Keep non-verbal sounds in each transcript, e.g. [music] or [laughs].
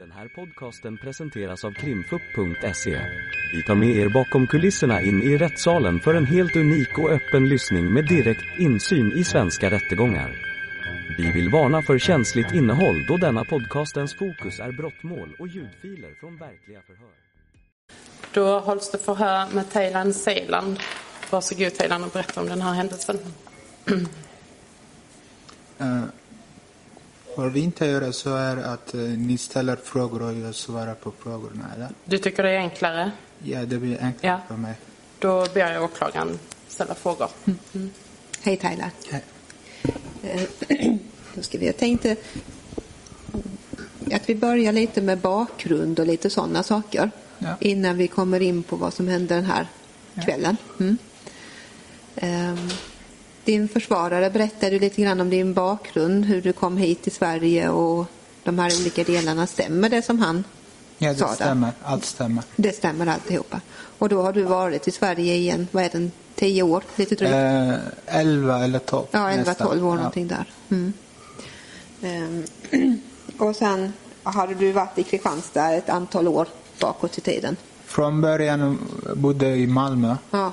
Den här podcasten presenteras av krimfupp.se. Vi tar med er bakom kulisserna in i rättssalen för en helt unik och öppen lyssning med direkt insyn i svenska rättegångar. Vi vill varna för känsligt innehåll då denna podcastens fokus är brottmål och ljudfiler från verkliga förhör. Då hålls det förhör med Thailand Zeeland. Varsågod Thailand och berätta om den här händelsen. [clears throat] Eh, vad vi inte gör så är att eh, ni ställer frågor och jag svarar på frågorna. Eller? Du tycker det är enklare? Ja, det blir enklare Ja. för mig. Då ber jag åklagaren ställa frågor. Hej Tyler. Hej. Eh, [clears throat] Då ska vi, jag tänkte att vi börjar lite med bakgrund och lite sådana saker Ja. innan vi kommer in på vad som hände den här kvällen. Mm. Din försvarare berättade lite grann om din bakgrund, hur du kom hit till Sverige och de här olika delarna. Stämmer det som han Ja, sa det där? stämmer. Allt stämmer. Det stämmer alltihopa. Och då har du varit i Sverige i en, vad är den, tio år? Lite drygt? Eh, 11 eller 12. Ja, 11-12 nästan. år Ja. någonting där. Mm. Ehm, [clears throat] och sen hade du varit i Kristianstad ett antal år bakåt i tiden. Från början bodde jag i Malmö Ja.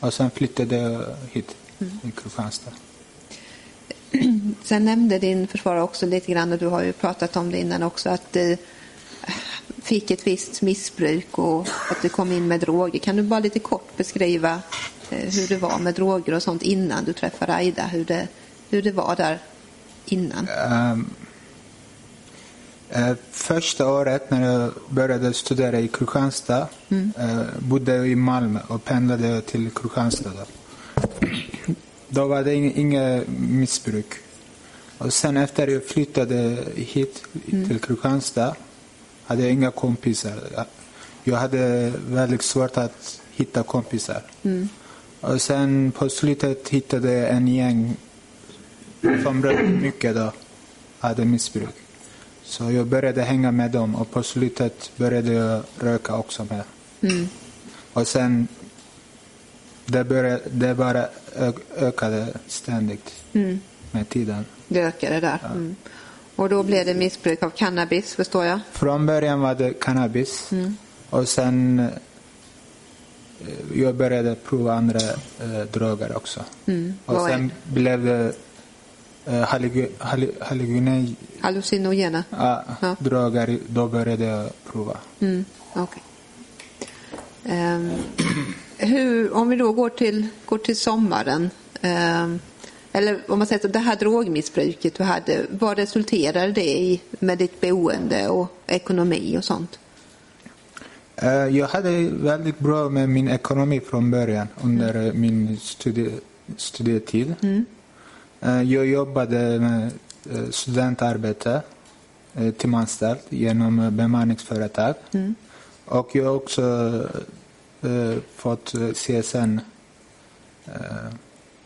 och sen flyttade jag hit Mm. i Kristianstad. Sen nämnde din försvarare också lite grann, och du har ju pratat om det innan också, att du fick ett visst missbruk och att du kom in med droger. Kan du bara lite kort beskriva eh, hur det var med droger och sånt innan du träffade Aida? Hur det, hur det var där innan? Ehm, eh, första året när jag började studera i Kristianstad eh, bodde jag i Malmö och pendlade till Kristianstad. Då, var det ing- inget missbruk. Och sen efter jag flyttade hit till Kristianstad hade jag inga kompisar. Jag- hade väldigt svårt att hitta kompisar. Och sen på slutet hittade jag en gäng som rökte mycket då, hade missbruk. Så jag började hänga med dem och på slutet började jag röka också med. Och sen, det, började, det bara ökade ständigt med tiden. Det ökade där. Mm. Och då blev det missbruk av cannabis, förstår jag. Från början var det cannabis och sen eh, jag började prova andra eh, droger också. Och Vad är sen blev det eh, hallugi- hallu- hallucinogen- Hallucinogena. Ja, Ja. droger, då började jag prova. Mm, okej. Ehm, hur, om vi då går till, går till sommaren. ehm, eller om man säger så, det här drogmissbruket du hade, vad resulterade det i med ditt boende och ekonomi och sånt? Eh, Jag hade väldigt bra med min ekonomi från början under eh, min studie, studietid. Eh, Jag jobbade med eh, studentarbete eh, timanställd genom eh, bemanningsföretag. Och jag också eh, fått eh, CSN. Eh,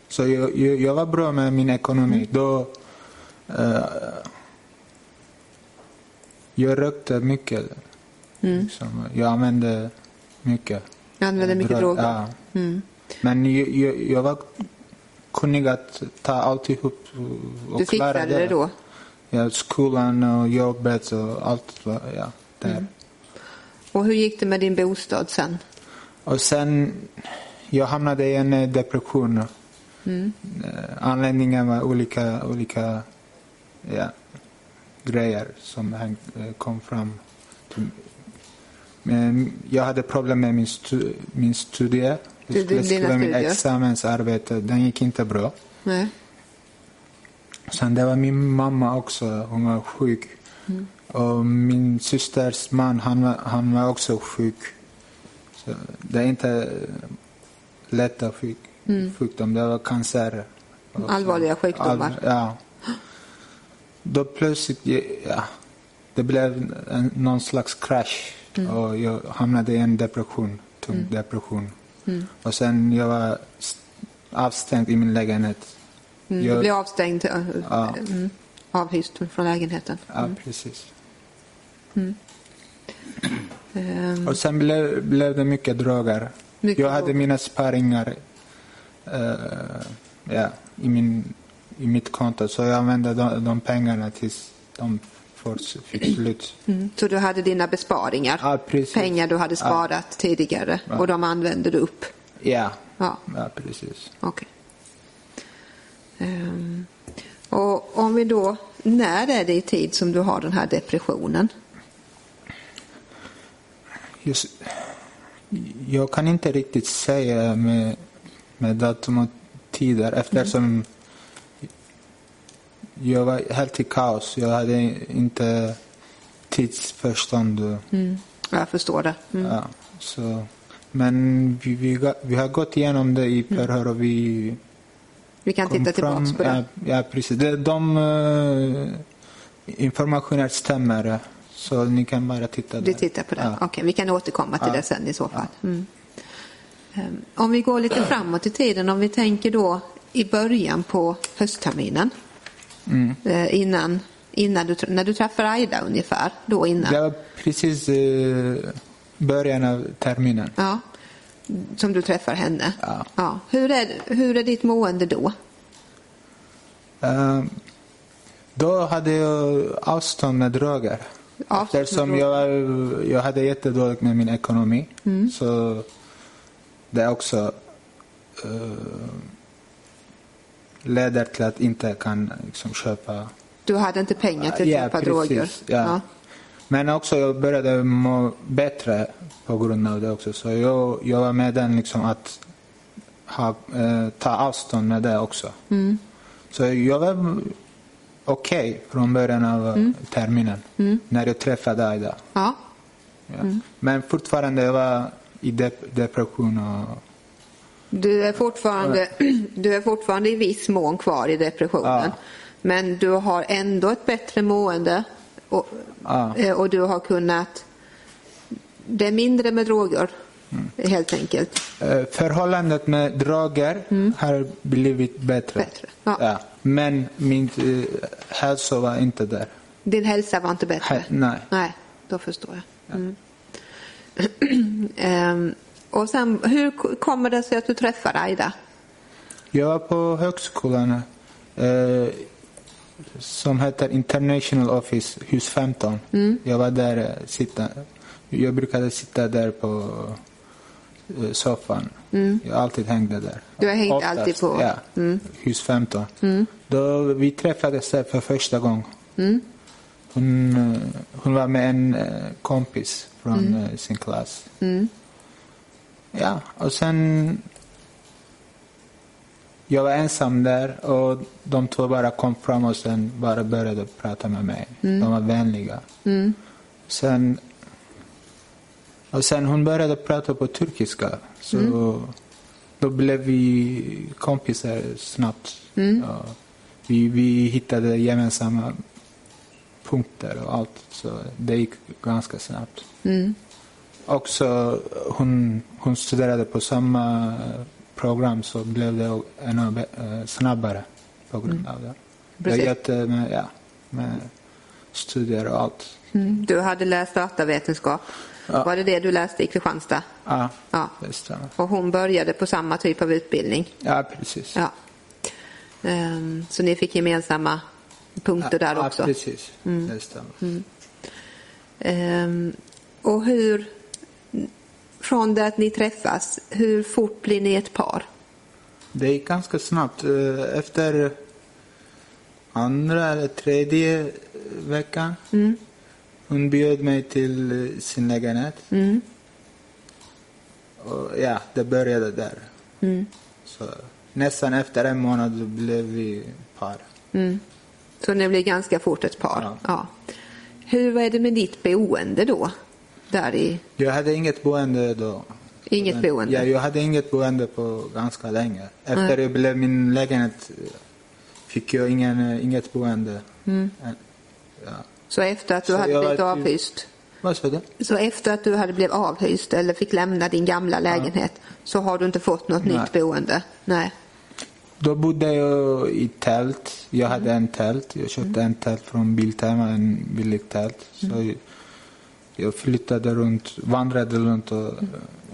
Så jag, jag, jag var bra med min ekonomi. Då, eh, jag rökte mycket. Liksom. Jag använde mycket. Jag använde mycket Drog- droger. Ja. Mm. Men jag, jag, jag var kunnig att ta alltihop och Du klara fixade det då? Ja, skolan och jobbet och allt. Ja, där. Mm. Och hur gick det med din bostad sen? Och sen, jag hamnade i en eh, depression. Mm. Eh, Anledningen var olika, olika ja, grejer som häng, eh, kom fram. Men jag hade problem med min, stu, min studie. Jag skulle skriva min examensarbete. Den gick inte bra. Nej. Sen det var min mamma också. Hon var sjuk. Och min systers man, han han var också sjuk. Så det är inte lätta sjuk, sjukdom. Det var cancer. Allvarliga sjukdomar. ja. Då plötsligt, ja, det blev en, någon slags crash. Och jag hamnade i en depression, tung depression. Och sen jag var st- avstängd i min lägenhet. Mm. Jag- Du blev avstängd, äh, Ja. mm, avhyst från lägenheten. Ja, precis. Ehm, Och sen blev, blev det mycket droger. Mycket jag hade droger. mina sparingar eh, ja, i, min, i mitt konto. Så jag använde de, de pengarna tills de fick [clears throat] slut. Mm. Så du hade dina besparingar? Ja. Pengar du hade sparat tidigare och de använde du upp? Ja, Ja, ja precis. okej. Ehm, och om vi då, när är det i tid som du har den här depressionen? Just, jag kan inte riktigt säga med, med datum och tider eftersom jag var helt i kaos. Jag hade inte tidsförstånd. Mm. Jag förstår det. Mm. Ja, så. Men vi, vi, vi har gått igenom det i förhör och vi Vi kan titta tillbaka fram, på det. Ja, ja precis. Det, de uh, informationer stämmer. Så ni kan bara titta där. Du tittar på det? Ja. Okej, vi kan återkomma till Ja. det sen i så fall. Mm. Ehm, Om vi går lite framåt i tiden, om vi tänker då i början på höstterminen. Mm. eh, Innan, innan du, när du träffar Aida ungefär, då innan. Det var precis uh, början av terminen. Ja, som du träffar henne. Ja. Hur, är, hur är ditt mående då? Eh, då hade jag avstånd med droger. Med Eftersom jag, jag hade jättedåligt med min ekonomi. Mm. Så det också uh, leder till att inte kan liksom, köpa Du hade inte pengar till att Ja, köpa precis, droger? ja. Men också jag började må bättre på grund av det också. Så jag, jag var med den liksom att ha, eh, ta avstånd med det också. Mm. Så jag var okej från början av Mm. terminen. När jag träffade Aida. ja. Ja. Mm. Men fortfarande jag var i dep- depression och Du är, fortfarande, [clears throat] du är fortfarande i viss mån kvar i depressionen. Ja. Men du har ändå ett bättre mående och, Ja. eh, och du har kunnat... Det är mindre med droger, Mm. helt enkelt. Eh, Förhållandet med droger har blivit bättre. Mm. Bättre, ja. Men min eh, hälsa var inte där. Din hälsa var inte bättre? He- nej. Nej, då förstår jag. Mm. [clears throat] Ehm, och sen, hur kommer det sig att du träffar Aida? Jag var på högskolan eh, som heter International Office, hus 15. Mm. Jag var där, eh, sitta, jag brukade sitta där på eh, soffan. Jag alltid hängde där. Mm. Du har hängt Oftast, alltid på- Ja, Mm. hus 15. Då vi träffades där för första gången. Hon, eh, hon var med en eh, kompis från eh, sin klass. Ja, och sen jag var ensam där och de två bara kom fram och sen bara började prata med mig. De var vänliga. Sen, och sen hon började prata på turkiska. Så då blev vi kompisar snabbt. Ja, vi, vi hittade gemensamma punkter och allt. Så det gick ganska snabbt. Också hon, hon studerade på samma program så blev det ännu eh, snabbare på grund av det. Jag Precis. hjälpte med, ja, med studier och allt. Mm. Du hade läst datavetenskap. Ja. Var det det du läste i Kristianstad? Ja, Ja. det stämmer. Och hon började på samma typ av utbildning? Ja, precis. Ja. Ehm, så ni fick gemensamma punkter där ja, också? precis. Det stämmer. Ehm, och hur, från det att ni träffas, hur fort blir ni ett par? Det gick ganska snabbt. Eh, Efter andra eller tredje veckan hon bjöd mig till eh, sin lägenhet. Mm. Och ja, det började där. Mm. Så nästan efter en månad blev vi par. Mm. Så ni blir ganska fort ett par? Ja. Ja. Hur är det med ditt boende då? Där i, Jag hade inget boende då. inget Men- boende? Ja, jag hade inget boende på ganska länge. Efter jag blev min lägenhet eh, fick jag ingen, eh, inget boende. Mm. Ja. Så efter att du Så hade blivit avhyst? Vad sa du? Så efter att du hade blivit avhyst eller fick lämna din gamla lägenhet så har du inte fått något Nej. nytt boende? Nej. Då bodde jag i tält. Jag hade en tält. Jag köpte en tält från Biltema, en billig tält. Så jag- flyttade runt, vandrade runt och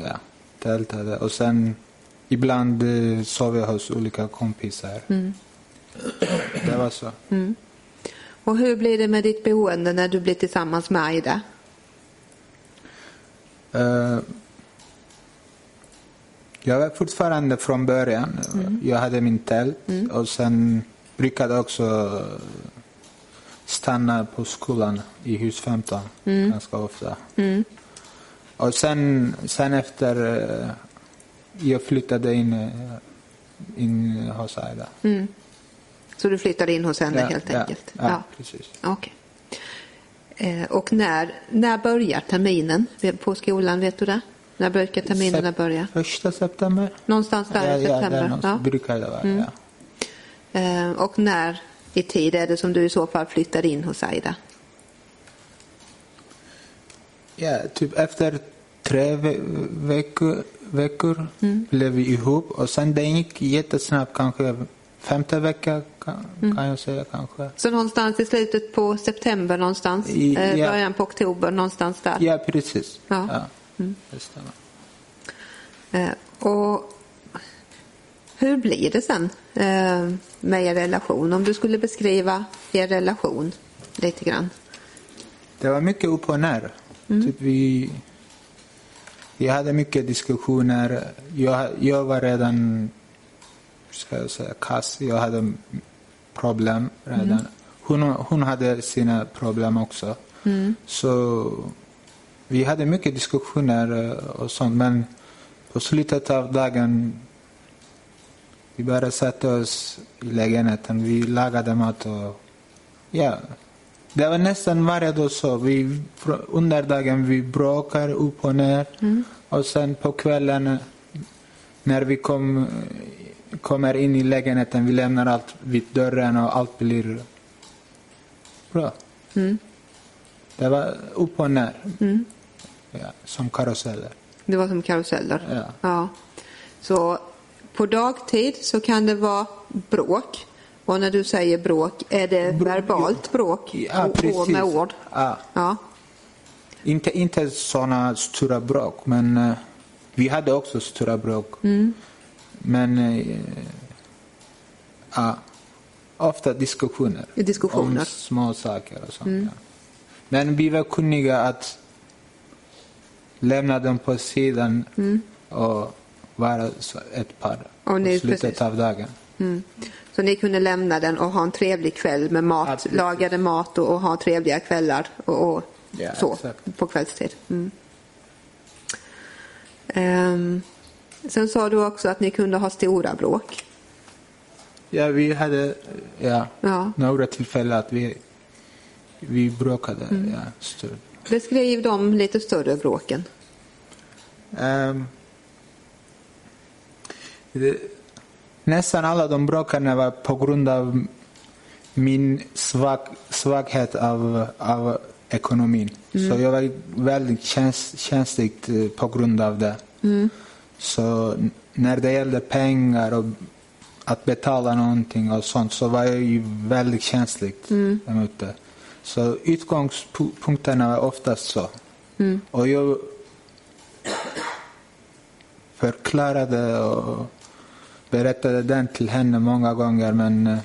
ja, tältade. Och sen ibland eh, sov jag hos olika kompisar. Det var så. Och hur blir det med ditt boende när du blir tillsammans med Aida? Eh, jag var fortfarande från början. Jag hade min tält och sen brukade också stanna på skolan i hus 15 ganska ofta. Och sen, sen efter eh, jag flyttade in, eh, in hos Aida. Så du flyttade in hos henne helt ja, enkelt? Ja, precis. Okej. Eh, och när, när börjar terminen på skolan? Vet du det? När brukar terminerna Sep- börja? Första september. Någonstans där i ja, september? där någonstans brukar det vara. Ja. Eh, och när i tid är det som du i så fall flyttar in hos Aida? Ja, typ efter tre ve veckor, veckor blev vi ihop och sen det gick jättesnabbt, kanske femte vecka kan, kan jag säga kanske. Så någonstans i slutet på september någonstans? I- eh, ja. Början på oktober någonstans där? Ja, precis. Ja. det stämmer. Eh, och hur blir det sen eh, med er relation? Om du skulle beskriva er relation lite grann. Det var mycket upp och ner. Typ vi, vi hade mycket diskussioner. Jag, jag var redan, ska jag säga, kass. Jag hade problem redan. Hon, hon hade sina problem också. Så vi hade mycket diskussioner eh, och sånt. Men på slutet av dagen vi bara satte oss i lägenheten. Vi lagade mat och ja, det var nästan varje dag så. Vi, under dagen vi bråkar upp och ner. Och sen på kvällen när vi kom, kommer in i lägenheten, vi lämnar allt vid dörren och allt blir bra. Det var upp och ner. Ja, som karuseller. Det var som karuseller? Ja. ja. Så på dagtid så kan det vara bråk. Och när du säger bråk, är det Bråk, verbalt bråk? Ja, Och- precis. och med ord? Ja. Ja. Inte, inte såna stora bråk, men eh, vi hade också stora bråk. Men eh, ofta diskussioner. Diskussioner. Om små saker och sånt. Ja. Men vi var kunniga att lämna dem på sidan och vara ett par Och ni- på slutet precis. av dagen. Mm. Så ni kunde lämna den och ha en trevlig kväll med mat, Absolut. lagade mat och, och ha trevliga kvällar och, och Ja, så exakt. på kvällstid. Mm. Sen sa du också att ni kunde ha stora bråk. Ja, vi hade ja, Ja. några tillfällen att vi, vi bråkade. Mm. Ja. Beskriv de lite större bråken. Ehm, det, nästan alla de bråkarna var på grund av min svag, svaghet av, av ekonomin. Så jag var väldigt käns, känslig eh, på grund av det. Så när det gällde pengar och att betala någonting och sånt så var jag ju väldigt känslig emot det. Så utgångspunkterna var oftast så. Och jag förklarade och berättade den till henne många gånger men eh,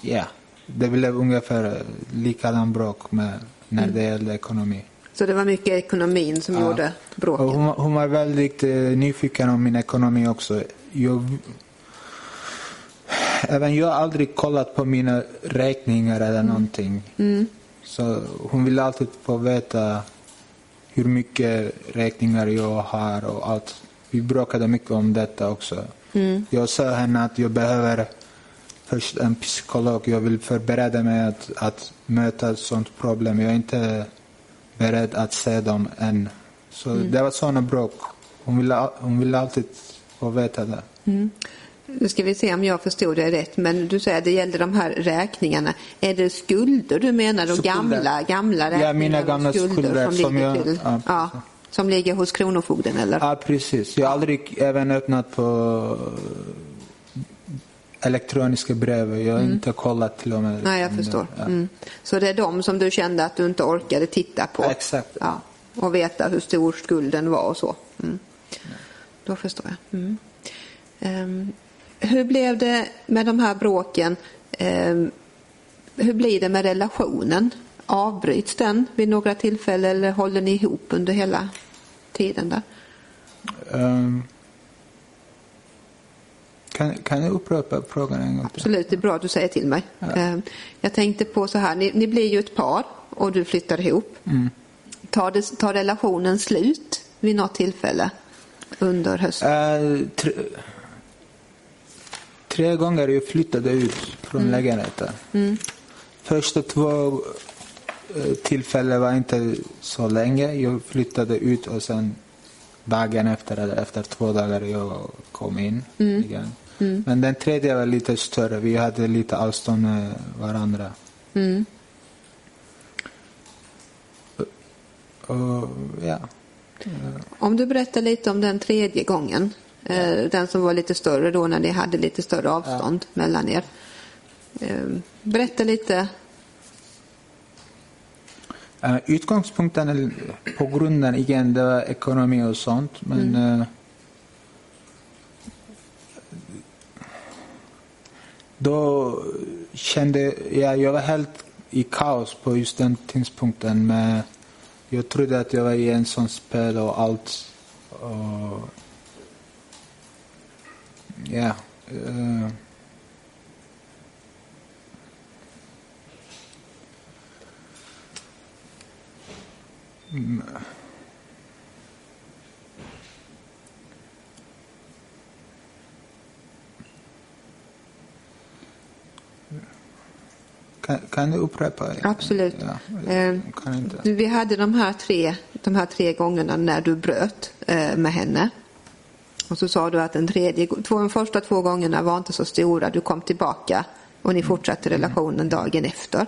ja, det blev ungefär likadan bråk med när det gällde ekonomi. Så det var mycket ekonomin som Ja. gjorde Och bråken. hon, hon var väldigt eh, nyfiken om min ekonomi också. Jag, även jag har aldrig kollat på mina räkningar eller någonting. Så hon ville alltid få veta hur mycket räkningar jag har och allt. Vi bråkade mycket om detta också. Jag sa henne att jag behöver först en psykolog. Jag vill förbereda mig att, att möta ett sånt problem. Jag är inte beredd att se dem än. Så det var såna bråk. Hon ville, hon ville alltid få veta det. Nu ska vi se om jag förstod det rätt. Men du säger att det gällde de här räkningarna. Är det skulder du menar? De Skulder. gamla, gamla Ja, räkningar mina och gamla skulder som, som ligger jag- till, ja, ja, som ligger hos Kronofogden eller? Ja, precis. Jag har aldrig även öppnat på elektroniska brev. Jag har inte kollat till och med. Nej, jag förstår. Ja. Mm. Så det är de som du kände att du inte orkade titta på? Exakt. Ja, och veta hur stor skulden var och så. Mm. Då förstår jag. Mm. Ehm, hur blev det med de här bråken? Ehm, hur blir det med relationen? Avbryts den vid några tillfällen eller håller ni ihop under hela tiden där? Ehm, kan, kan du upprepa frågan en gång till? Absolut, det är bra att du säger till mig. Eh, Jag tänkte på så här, ni, ni blir ju ett par och du flyttar ihop. Tar, det, tar relationen slut vid något tillfälle under hösten? Eh, tre, tre gånger jag flyttade ut från lägenheten. Första två eh, tillfällen var inte så länge. Jag flyttade ut och sen dagen efter, eller efter två dagar, jag kom in igen. Men den tredje var lite större. Vi hade lite avstånd med varandra. Mm. Och, ja. Om du berättar lite om den tredje gången, eh, den som var lite större då när ni hade lite större avstånd mellan er. Eh, Berätta lite. Eh, utgångspunkten på grunden igen, det var ekonomi och sånt. Men eh, då kände jag, jag var helt i kaos på just den tidpunkten. Men jag trodde att jag var i en sån spel och allt. Och, ja. eh, mm. Kan, kan du upprepa? Absolut. Ja, Eh, kan inte. Vi hade de här tre, de här tre gångerna när du bröt eh, med henne. Och så sa du att den tredje, två, de första två gångerna var inte så stora. Du kom tillbaka och ni fortsatte relationen dagen efter.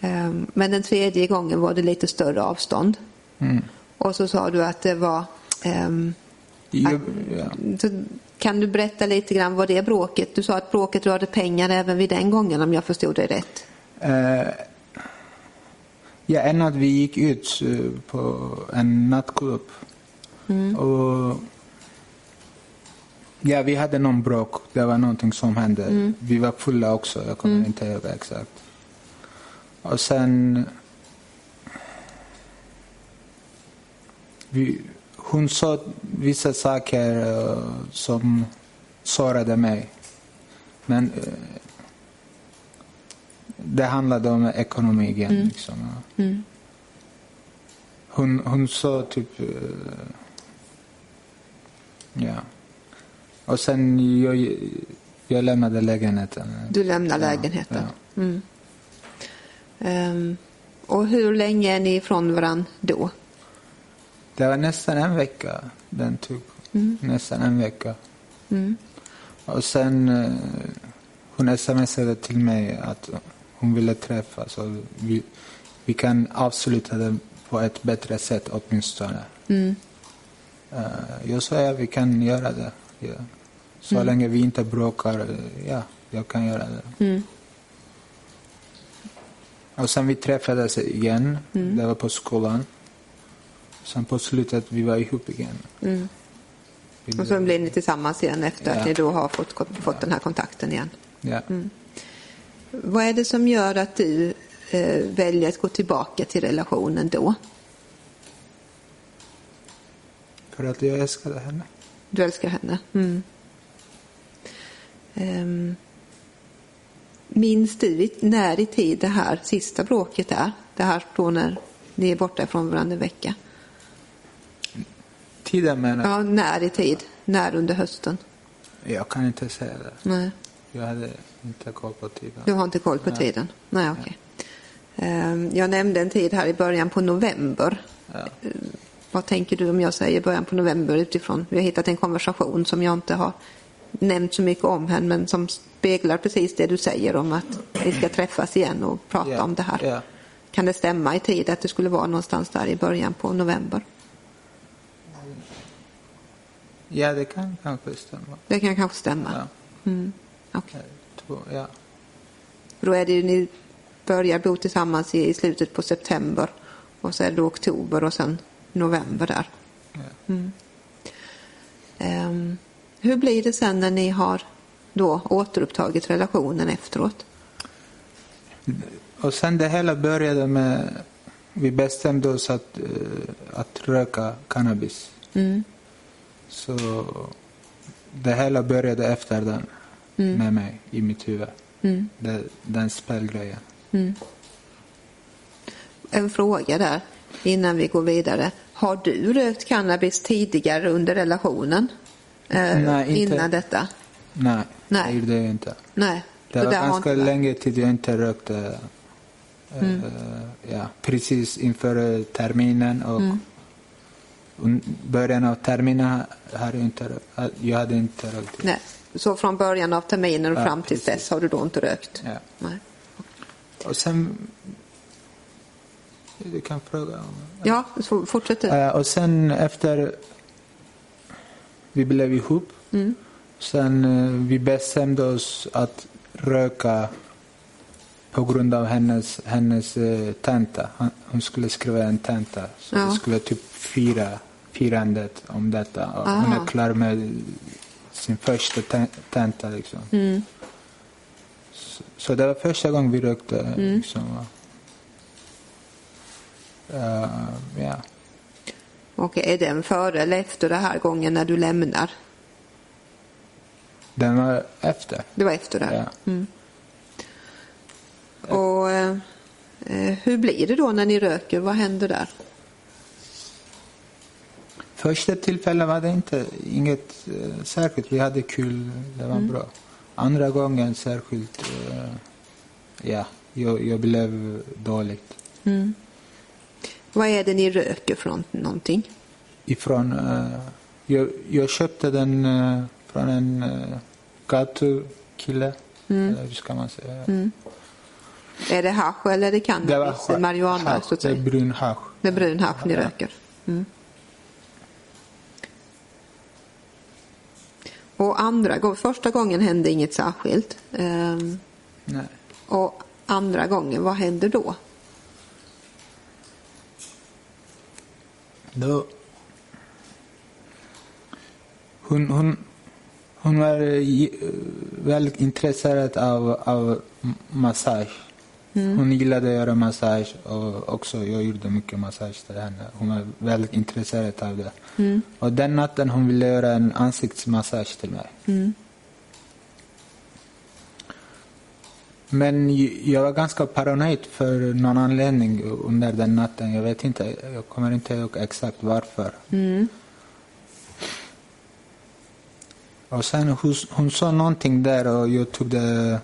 Eh, Men den tredje gången var det lite större avstånd. Mm. Och så sa du att det var ehm, Jag, ja. Kan du berätta lite grann vad det är bråket? Du sa att bråket rörde pengar även vid den gången om jag förstod dig rätt. Eh, ja, en natt vi gick ut eh, på en nattklubb. Och, ja, vi hade någon bråk. Det var någonting som hände. Vi var fulla också. Jag kommer inte ihåg exakt. Och sen... Vi, hon sa vissa saker eh, som sårade mig. Men eh, det handlade om ekonomi igen. Liksom. ja. Hon, hon sa typ... eh, ja. Och sen jag, jag lämnade lägenheten. Du lämnar Ja, lägenheten. ja. Mm. Ehm, och hur länge är ni ifrån varandra då? Det var nästan en vecka den tog. Nästan en vecka. Mm. Och sen eh, hon smsade till mig att hon ville träffas. Och vi, vi kan avsluta det på ett bättre sätt åtminstone. Mm. Eh, jag sa ja, vi kan göra det. Ja. Så länge vi inte bråkar, eh, ja, jag kan göra det. Mm. Och sen vi träffades igen, det var på skolan. Sen på slutet vi var ihop igen. Mm. Och så blir ni tillsammans igen efter Ja. att ni då har fått, fått den här kontakten igen. Ja. Vad är det som gör att du eh, väljer att gå tillbaka till relationen då? För att jag älskade henne. Du älskar henne? Mm. Ehm, minns du när i tid det här sista bråket är? Det här då när ni är borta från varandra en vecka? Tiden menar Ja, när i tid? När under hösten? Jag kan inte säga det. Nej, Jag hade inte koll på tiden. du har inte koll på Nej. tiden? Nej, okej. Ehm, jag nämnde en tid här i början på november. Ja. Vad tänker du om jag säger början på november utifrån? Vi har hittat en konversation som jag inte har nämnt så mycket om här men som speglar precis det du säger om att vi ska träffas igen och prata Ja, om det här. ja. Kan det stämma i tid att det skulle vara någonstans där i början på november? Ja, det kan kanske stämma. Det kan kanske stämma. Ja. Mm. Två, ja. Då är det ju, ni börjar bo tillsammans i, i slutet på september och så är det oktober och sen november där. Ja. Mm. Ehm, hur blir det sen när ni har då återupptagit relationen efteråt? Och sen det hela började med, vi bestämde oss att, eh, att röka cannabis. Mm. Så det hela började efter den med mig i mitt huvud. Mm. Det, den spelgrejen. En fråga där innan vi går vidare. Har du rökt cannabis tidigare under relationen? Eh, Nej, inte. Innan detta? Nej, Nej. det gjorde jag inte. Nej. Det var ganska inte- länge tid jag inte rökte. Eh, ja, precis inför terminen och un- början av terminen hade jag inte rökt. Jag hade inte rökt. Nej. Så från början av terminen och Ja, fram till dess har du då inte rökt? Ja. Nej. Och sen... Du kan fråga om... Ja, så fortsätt du. Och sen efter vi blev ihop, Mm. sen eh, vi bestämde oss att röka på grund av hennes, hennes eh, tenta. Hon skulle skriva en tenta. Så Ja. vi skulle typ fira firandet om detta. Och hon Aha. är klar med sin första te- tenta. Liksom. Mm. Så, så det var första gången vi rökte. Mm. Liksom. Eh, ja. Okej, är den före eller efter den här gången när du lämnar? Den var efter. Det var efter det. Ja. Och eh, eh, hur blir det då när ni röker? Vad händer där? Första tillfället var det inte inget eh, särskilt. Vi hade kul, det var bra. Andra gången särskilt, eh, ja, jag, jag blev dåligt. Vad är det ni röker från någonting? Ifrån, eh, jag, jag köpte den eh, från en eh, gatukille, eller hur ska man säga? Är det hasch eller är det Det var cannabis? hasch, marijuana hasch, det är brun hasch. Det är brun hasch ni röker? Mm. Och andra första gången hände inget särskilt. Nej. och andra gången, vad händer då? Då... Hon, hon, hon var eh, väldigt intresserad av, av m- massage. Hon gillade att göra massage och också jag gjorde mycket massage till henne. Hon var väldigt intresserad av det. Och den natten hon ville göra en ansiktsmassage till mig. Men j- jag var ganska paranoid för någon anledning under den natten. Jag vet inte, jag kommer inte ihåg exakt varför. Och sen hon, hon sa någonting där och jag tog det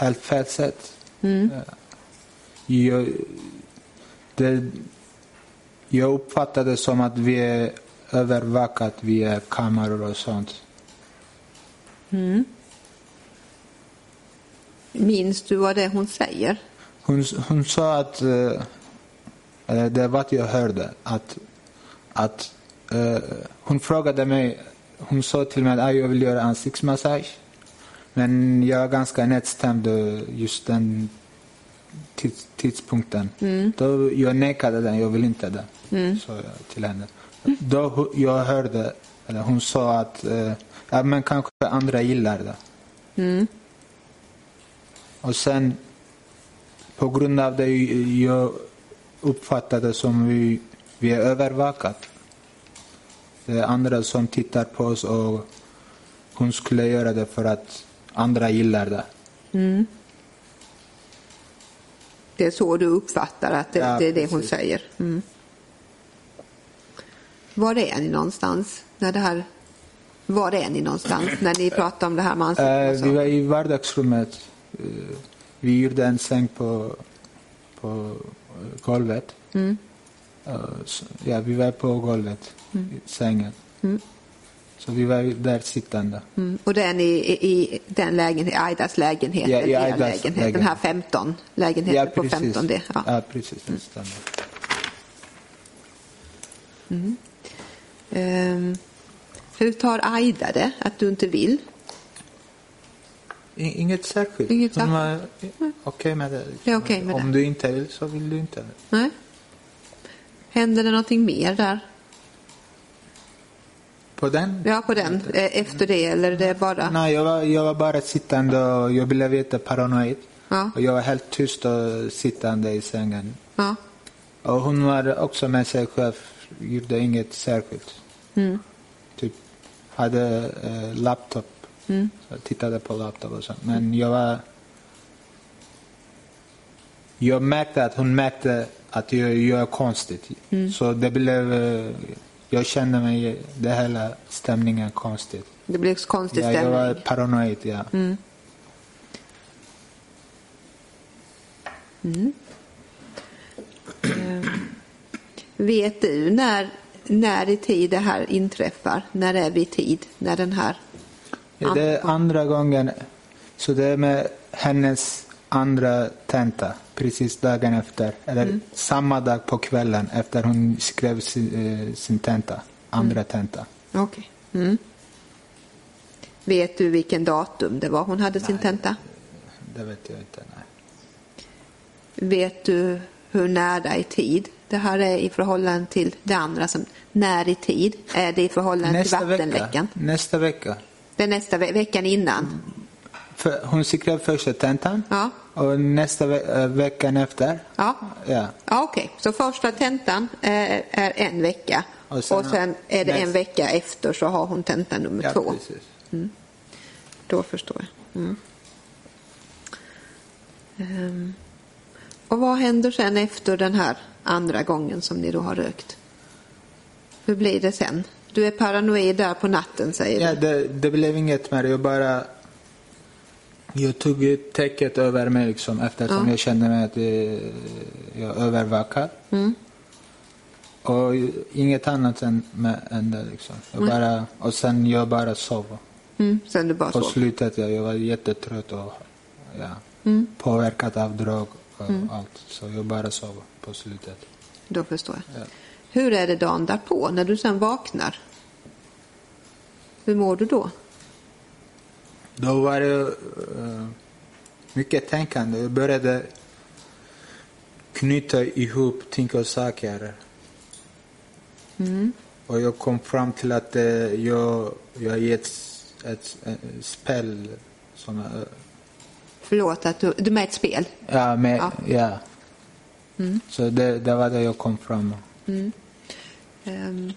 helt fel sätt. Ja. Jag, det, jag uppfattade det som att vi är övervakat via kameror och sånt. Minns du vad det är hon säger? Hon, hon sa att, eh, eh, det är vad jag hörde, att, att eh, hon frågade mig, hon sa till mig att "Ah, jag vill göra ansiktsmassage. Men jag är ganska nedstämd just den tids, tidpunkten. Då jag nekade den, jag vill inte det, sa jag till henne. Då jag hörde, eller hon sa att eh, ja, men kanske andra gillar det. Och sen på grund av det jag uppfattade som vi, vi är övervakat. Det är andra som tittar på oss och hon skulle göra det för att andra gillar det. Det är så du uppfattar att det, Ja, det är det hon precis. säger. Mm. Var är ni någonstans? När det här, var är ni någonstans när ni pratar om det här med Eh, ansiktet? vi var i vardagsrummet. Eh, vi gjorde en säng på, på eh, golvet. Mm. Ja, vi var på golvet, i sängen. Så vi var där sittande. Mm. Och den i, i, den lägenheten, Aidas lägenhet, Ja, i Aidas lägenhet, den lägenhet. här 15 lägenheten Ja, på precis. 15 det. Ja. Ja, precis. Det stämmer. Ehm, hur tar Aida det, att du inte vill? Inget särskilt. Inget Hon var okej med det. Det är okej med Om det. du inte vill så vill du inte. Nej? Händer det någonting mer där? På den? Ja, på den, eh, efter det, eller det bara... Nej, jag var, jag var bara sittande och jag blev jätteparanoid. Ja. Och jag var helt tyst och sittande i sängen. Ja. Och hon var också med sig själv, gjorde inget särskilt. Mm. Typ hade eh, laptop, Mm. så tittade på laptop och så. Men jag var... Jag märkte att hon märkte att jag gör konstigt. Mm. Så det blev... eh, Jag kände mig, det hela stämningen konstigt. Det också konstig Ja, jag var stämning. paranoid, ja. Mm. Mm. Eh, Vet du när, när i tid det här inträffar? När är vi i tid? När den här... Ja, det är andra gången. Så det är med hennes andra tenta, precis dagen efter. Eller samma dag på kvällen efter hon skrev sin, eh, sin tenta. Andra tenta. Okej. Mm. Vet du vilken datum det var hon hade sin Nej. tenta? Det vet jag inte. Nej. Vet du hur nära i tid det här är i förhållande till det andra? Som, när i tid är det i förhållande Nästa till vecka. vattenläckan? Nästa vecka. Det är nästa ve- veckan innan? För hon skrev första tentan. Ja. Och nästa ve- eh, veckan efter. Ja. Ja. Ja, Okej, så första tentan är, är en vecka och Och sen, sen- är det en näst- vecka efter så har hon tenta nummer ja två. precis. Då förstår jag. Mm. Ehm, och vad händer sen efter den här andra gången som ni då har rökt? Hur blir det sen? Du är paranoid där på natten säger Ja, du? det, det blev inget mer. Jag bara... Jag tog täcket över mig liksom, eftersom Ja. jag kände mig att eh, jag övervakad. Mm. Och inget annat än, med, än det. Liksom. Jag bara, och sen jag bara sov. Mm, sen du bara På sov? slutet ja, jag var jättetrött och ja, Mm. påverkad av drog och allt. Så jag bara sov på slutet. Då förstår jag. Ja. Hur är det dagen därpå när du sen vaknar? Hur mår du då? Då var det eh, mycket tänkande. Jag började knyta ihop ting och saker. Mm. Och jag kom fram till att eh, jag, jag har gett ett, ett, spel som... eh, Förlåt att du, du är med ett spel? ja, med, Ja. ja. Så det, det var det jag kom fram med. Ehm,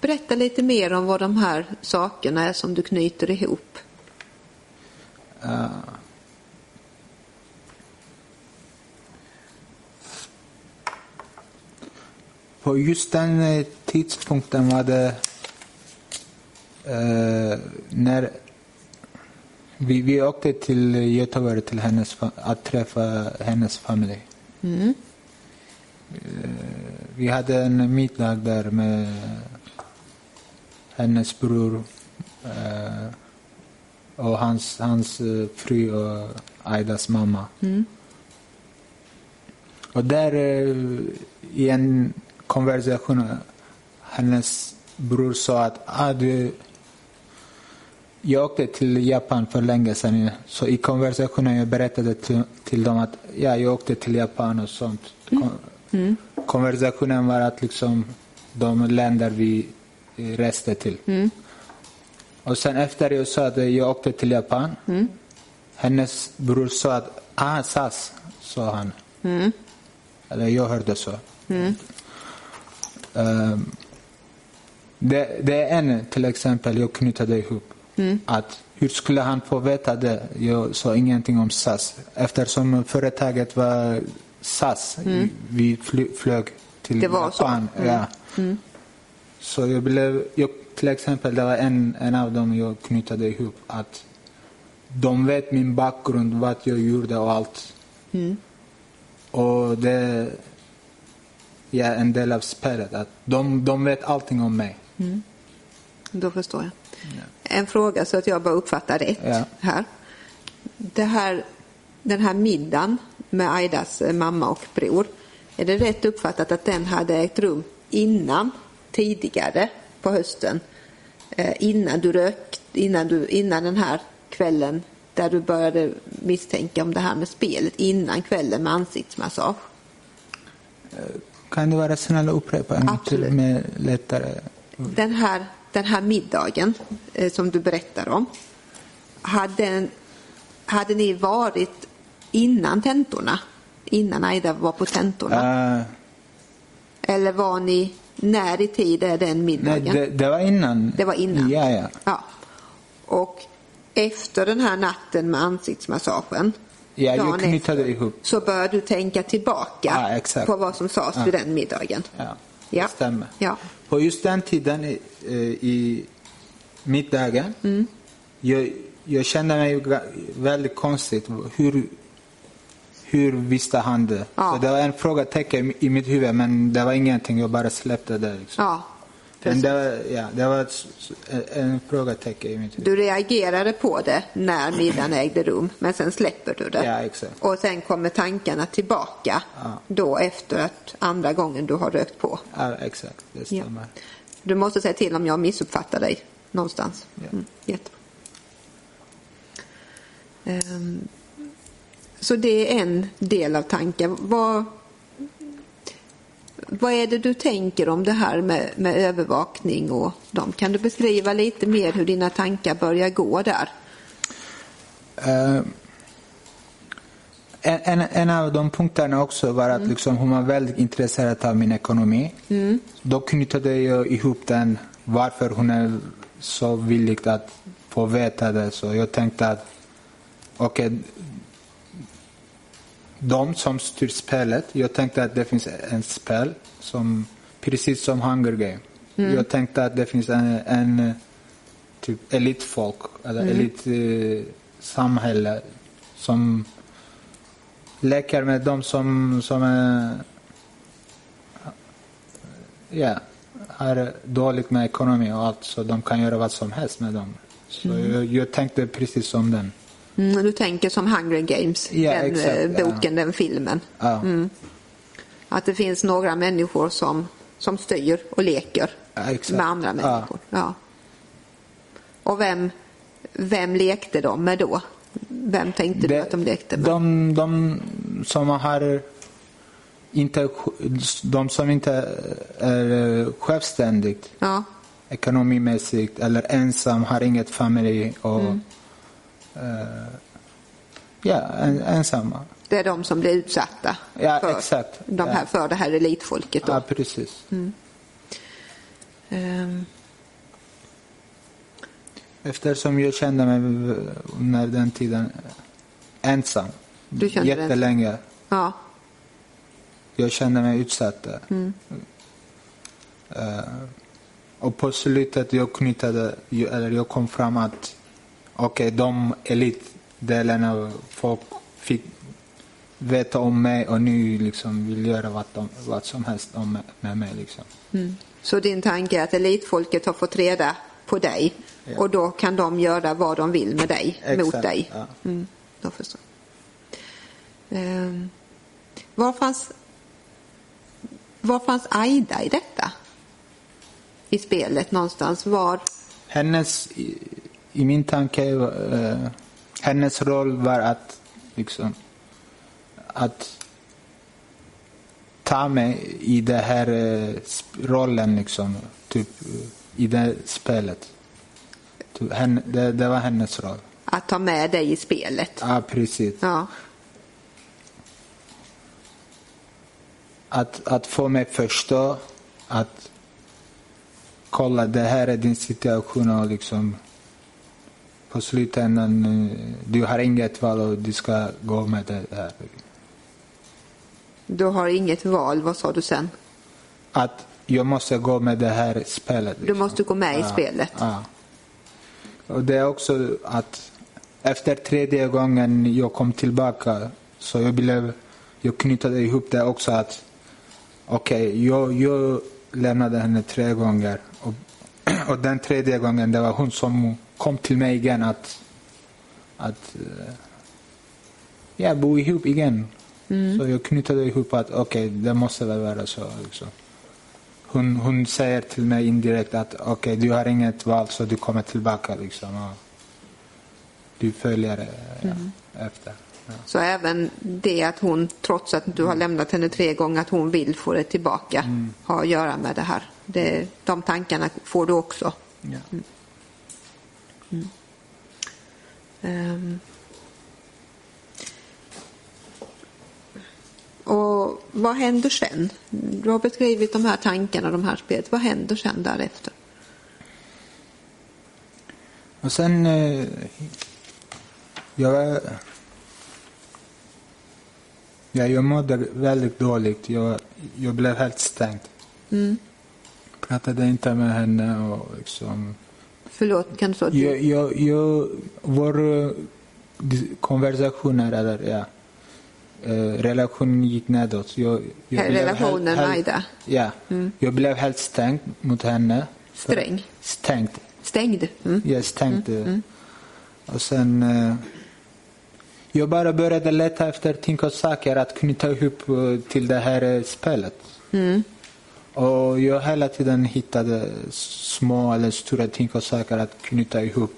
berätta lite mer om vad de här sakerna är som du knyter ihop. På just den eh, tidpunkten var det eh, när vi, vi åkte till Göteborg till hennes, att träffa hennes familj. Mm. Eh, vi hade en middag där med hennes bror eh, och hans, hans eh, fru och Aidas mamma. Mm. Och där eh, i en konversation, hennes bror sa att ah, du, jag åkte till Japan för länge sedan. Så i konversationen jag berättade till, till dem att ja, jag åkte till Japan och sånt. Kon- Konversationen var att liksom de länder vi eh, reste till. Och sen efter jag sa att jag åkte till Japan, hennes bror sa att ah, SAS, sa han. Mm. Eller jag hörde så. Ehm, det, det är en till exempel jag knutade ihop. Att hur skulle han få veta det? Jag sa ingenting om SAS. Eftersom företaget var SAS, vi fly, flög till var så? Japan. Ja. Så jag blev, jag, till exempel det var en, en av dem jag knutade ihop. Att de vet min bakgrund, vad jag gjorde och allt. Och det är ja, en del av spelet. Att de, de vet allting om mig. Då förstår jag. En fråga så att jag bara uppfattar rätt Ja. här. Det här. Den här middagen med Aidas eh, mamma och bror. Är det rätt uppfattat att den hade ägt rum innan, tidigare på hösten? Eh, innan du rök, innan, du, innan den här kvällen där du började misstänka om det här med spelet, innan kvällen med ansiktsmassage? Kan du vara snäll och upprepa Absolut. med lättare? Den här, den här middagen eh, som du berättar om, hade, hade ni varit innan tentorna? Innan Aida var på tentorna? Eh, Eller var ni, när i tid är den nej, middagen? det, det var innan. Det var innan? Ja, ja. Ja. Och efter den här natten med ansiktsmassagen Ja, jag knytade efter, ihop. så började du tänka tillbaka Ja, på vad som sades Ja. vid den middagen. Ja, Ja. stämmer. Ja. På just den tiden i, eh, i middagen, Mm. jag, jag kände mig väldigt konstigt. Hur, hur visste han det? Ja. Så det var en frågetecken i mitt huvud, men det var ingenting. Jag bara släppte det. Liksom. Ja, men det var, ja, det var en frågetecken i mitt huvud. Du reagerade på det när middagen ägde rum, men sen släpper du det. Ja, exakt. Och sen kommer tankarna tillbaka Ja. då efter att andra gången du har rökt på. Ja, exakt. Det Ja. stämmer. Du måste säga till om jag missuppfattar dig någonstans. Ja. Mm, jättebra. Ehm, så det är en del av tanken. Vad, vad är det du tänker om det här med, med övervakning och dem? Kan du beskriva lite mer hur dina tankar börjar gå där? Eh, en, en, av de punkterna också var att liksom, hon var väldigt intresserad av min ekonomi. Då knutade jag ihop den varför hon är så villig att få veta det. Så jag tänkte att okej, de som styr spelet, jag tänkte att det finns en spel som precis som Hunger Game. Jag tänkte att det finns en, en typ elitfolk eller elitsamhälle som leker med de som, som är ja, har dåligt med ekonomi och allt så de kan göra vad som helst med dem. Så jag, jag tänkte precis som den. Mm, du tänker som Hunger Games, Ja, den exakt, eh, ja. boken, den filmen. Ja, Att det finns några människor som, som styr och leker Ja, exakt. med andra Ja. människor. Ja. Och vem, vem lekte de med då? Vem tänkte du att de lekte med? De, de som har inte, de som inte är självständigt Ja. ekonomimässigt eller ensam, har inget familj och Mm. Eh, ja, en, ensamma. Det är de som blir utsatta Ja, för, exakt. De här, Ja. för det här elitfolket. Då. Ja, precis. Ehm, Eftersom jag kände mig under den tiden ensam Du jättelänge. ja. Jag kände mig utsatt. Mm. Eh, och på slutet jag knutade, eller jag kom fram att okej, de elitdelen av folk fick veta om mig och nu liksom vill göra vad, de, vad som helst om, med mig. Liksom. Mm. Så din tanke är att elitfolket har fått reda på dig Ja. och då kan de göra vad de vill med dig, mot Exakt, dig. ja. Mm, då förstår. Ehm, var, fanns, var fanns Aida i detta? I spelet någonstans? Var? Hennes, i, min tanke, eh, hennes roll var att liksom att ta mig i den här eh, rollen liksom, typ eh, i det spelet. Typ, henne, det, det var hennes roll. Att ta med dig i spelet? Ja, precis. Ja. Att, att få mig förstå att kolla, det här är din situation och liksom på slutändan, eh, du har inget val och du ska gå med det här. Du har inget val, vad sa du sen? Att jag måste gå med det här spelet. Du måste gå med i Ja, spelet? Ja. Och det är också att efter tredje gången jag kom tillbaka så jag blev, jag knutade ihop det också att okej, jag, jag lämnade henne tre gånger och, [clears throat] och den tredje gången det var hon som kom till mig igen att, att eh, ja, bo ihop igen. Så jag knutade ihop att okej, det måste väl vara så. Liksom. Hon, hon säger till mig indirekt att okej, du har inget val så du kommer tillbaka. Liksom, och du följer eh, ja, efter. Ja. Så även det att hon, trots att du har lämnat henne tre gånger, att hon vill få det tillbaka, har att göra med det här. Det, de tankarna får du också. Ja. Ehm. vad händer sen? Du har beskrivit de här tankarna, de här spelet. Vad händer sen därefter? Och sen... Eh, jag, ja, jag mådde väldigt dåligt. Jag, jag blev helt stängd. Mm. Pratade inte med henne och liksom... Förlåt, kan du så? Jag, jag, jag, vår eh, konversationer, eller ja, eh, relationen gick nedåt. Jag, jag relationen med Aida? Ja. Mm. Jag blev helt stängd mot henne. Sträng? Stängd. Stängd? Mm. Jag stängde. Och sen... Eh, jag bara började leta efter ting och saker att knyta ihop till det här spelet. Mm. Och jag hela tiden hittade små eller stora ting och saker att knyta ihop.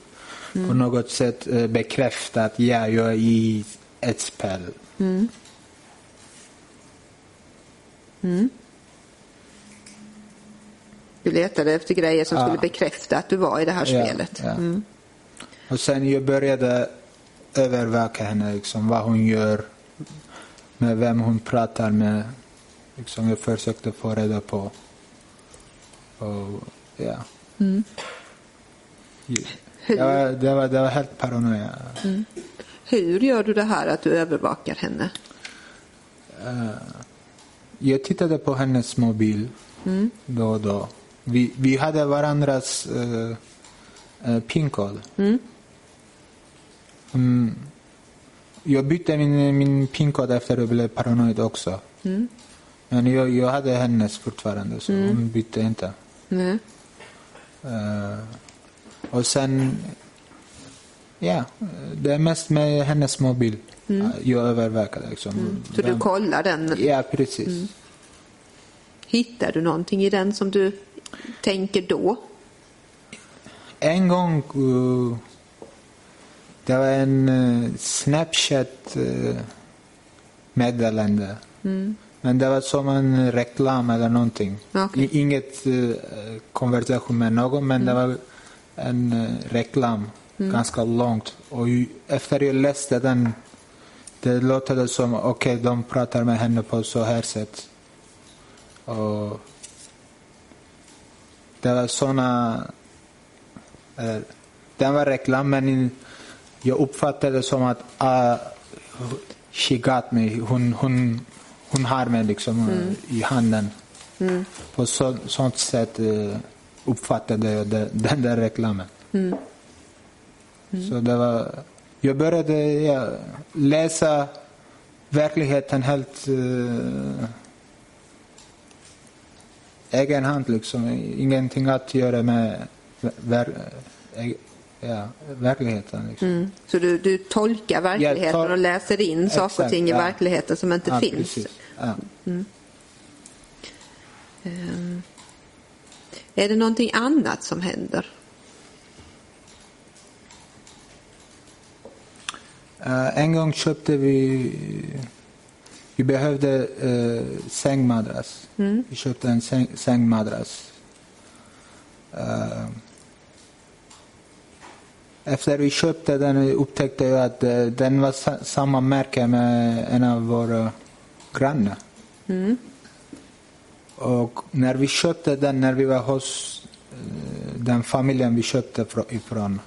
På något sätt eh, bekräfta att ja, jag är i ett spel. Mm. Mm. Du letade efter grejer som Ja. skulle bekräfta att du var i det här Ja, spelet. ja. Mm. Och sen jag började övervaka henne, liksom, vad hon gör, med vem hon pratar med. Liksom, jag försökte få reda på. Och, ja. Mm. Det, var, det, var, det var helt paranoia. Hur gör du det här att du övervakar henne? Jag tittade på hennes mobil Mm. då och då. Vi, vi hade varandras uh, uh, pinkod. Mm. Mm. Jag bytte min, min pinkod efter att jag blev paranoid också. Mm. Men jag, jag hade hennes fortfarande, så hon bytte inte. Nej. Eh, och sen, ja, det är mest med hennes mobil. Eh, Jag övervakade liksom. Så du Vem- kollar den? Ja, precis. Hittar du någonting i den som du tänker då? En gång, eh, det var en uh, Snapchat-meddelande. Men det var som en reklam eller någonting. I, inget uh, konversation med någon, men det var en eh, reklam ganska långt. Och ju, efter jag läste den, det låter som okej, de pratar med henne på så här sätt. Och det var såna eh, den var reklam, men jag uppfattade det som att uh, she got me. Hon, hon, hon har mig liksom eh, i handen. På så, sånt sätt uh, uppfattade jag [laughs] den där reklamen. Så det var... Jag började ja, läsa verkligheten helt uh, egen hand liksom. Ingenting att göra med ver, eh, ja, verkligheten. Liksom. Mm. Så du, du tolkar verkligheten Jag tol- och läser in saker och ting i ja. verkligheten som inte Ja, finns? precis. Ja. Ehm, Är det någonting annat som händer? Eh, en gång köpte vi... Vi behövde uh, sängmadrass. Vi köpte en säng, sängmadrass. Eh, efter vi köpte den upptäckte jag att eh, den var sa, samma märke med en av våra grannar. Och när vi köpte den, när vi var hos eh, den familjen vi köpte ifrån.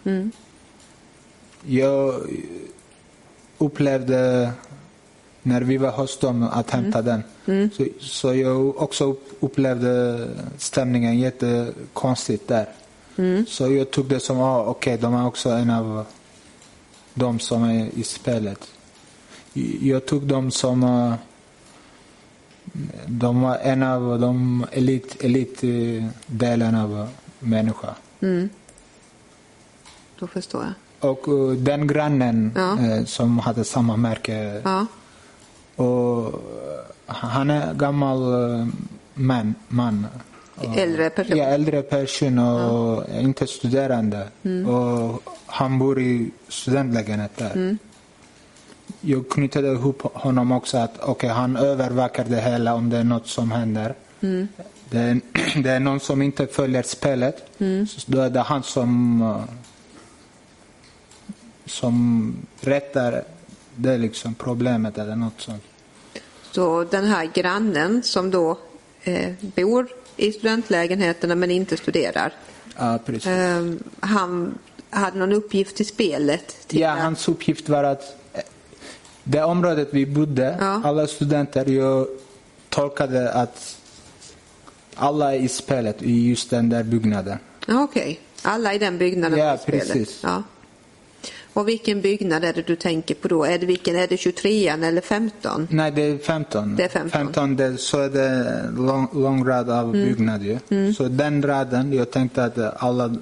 Jag upplevde när vi var hos dem att hämta den. Så, så jag också upp- upplevde stämningen jättekonstigt där. Så jag tog det som, ah, okej, de är också en av de som är i spelet. Jag tog dem som eh, de var en av de elit, elitdelen av människa. Då förstår jag. Och eh, den grannen Ja. eh, som hade samma märke. Ja. Och eh, han är gammal man. man. Äldre person. Ja, äldre person och inte studerande. Mm. Och han bor i studentlägenhet där. Mm. Jag knutade ihop honom också att okej, han övervakar det hela om det är något som händer. Mm. Det, är, [clears throat] det är någon som inte följer spelet. Så då är det han som eh, som rättar det liksom problemet eller något sånt. Så den här grannen som då eh, bor i studentlägenheterna men inte studerar. Ja, precis. Eh, han hade någon uppgift i spelet. Ja, hans uppgift var att det området vi bodde, Ja. alla studenter, jag tolkade att alla i spelet i just den där byggnaden. Okej, alla i den byggnaden Ja, i spelet. precis. Ja. Och vilken byggnad är det du tänker på då? Är det, vilken, är det 23 eller 15? Nej, det är 15. Det är 15. 15 det, så är det lång, lång rad av Mm. byggnader. ju. Så den raden, jag tänkte att alla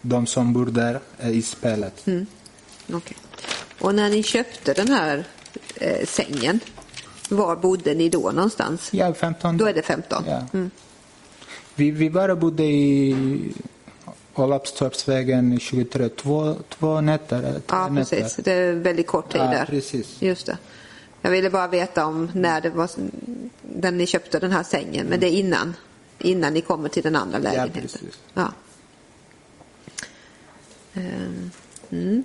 de som bor där är i spelet. Mm. Okej. Och när ni köpte den här eh, sängen, var bodde ni då någonstans? Ja, 15. Då är det 15? Ja. Mm. Vi, vi bara bodde i Olavstorpsvägen 23, två, två nätter. Ja, nätter. precis. Det är väldigt kort tid Ja, där. precis. Just det. Jag ville bara veta om när det var när ni köpte den här sängen, men det är innan, innan ni kommer till den andra lägenheten. precis. Ja. Ehm, Mm.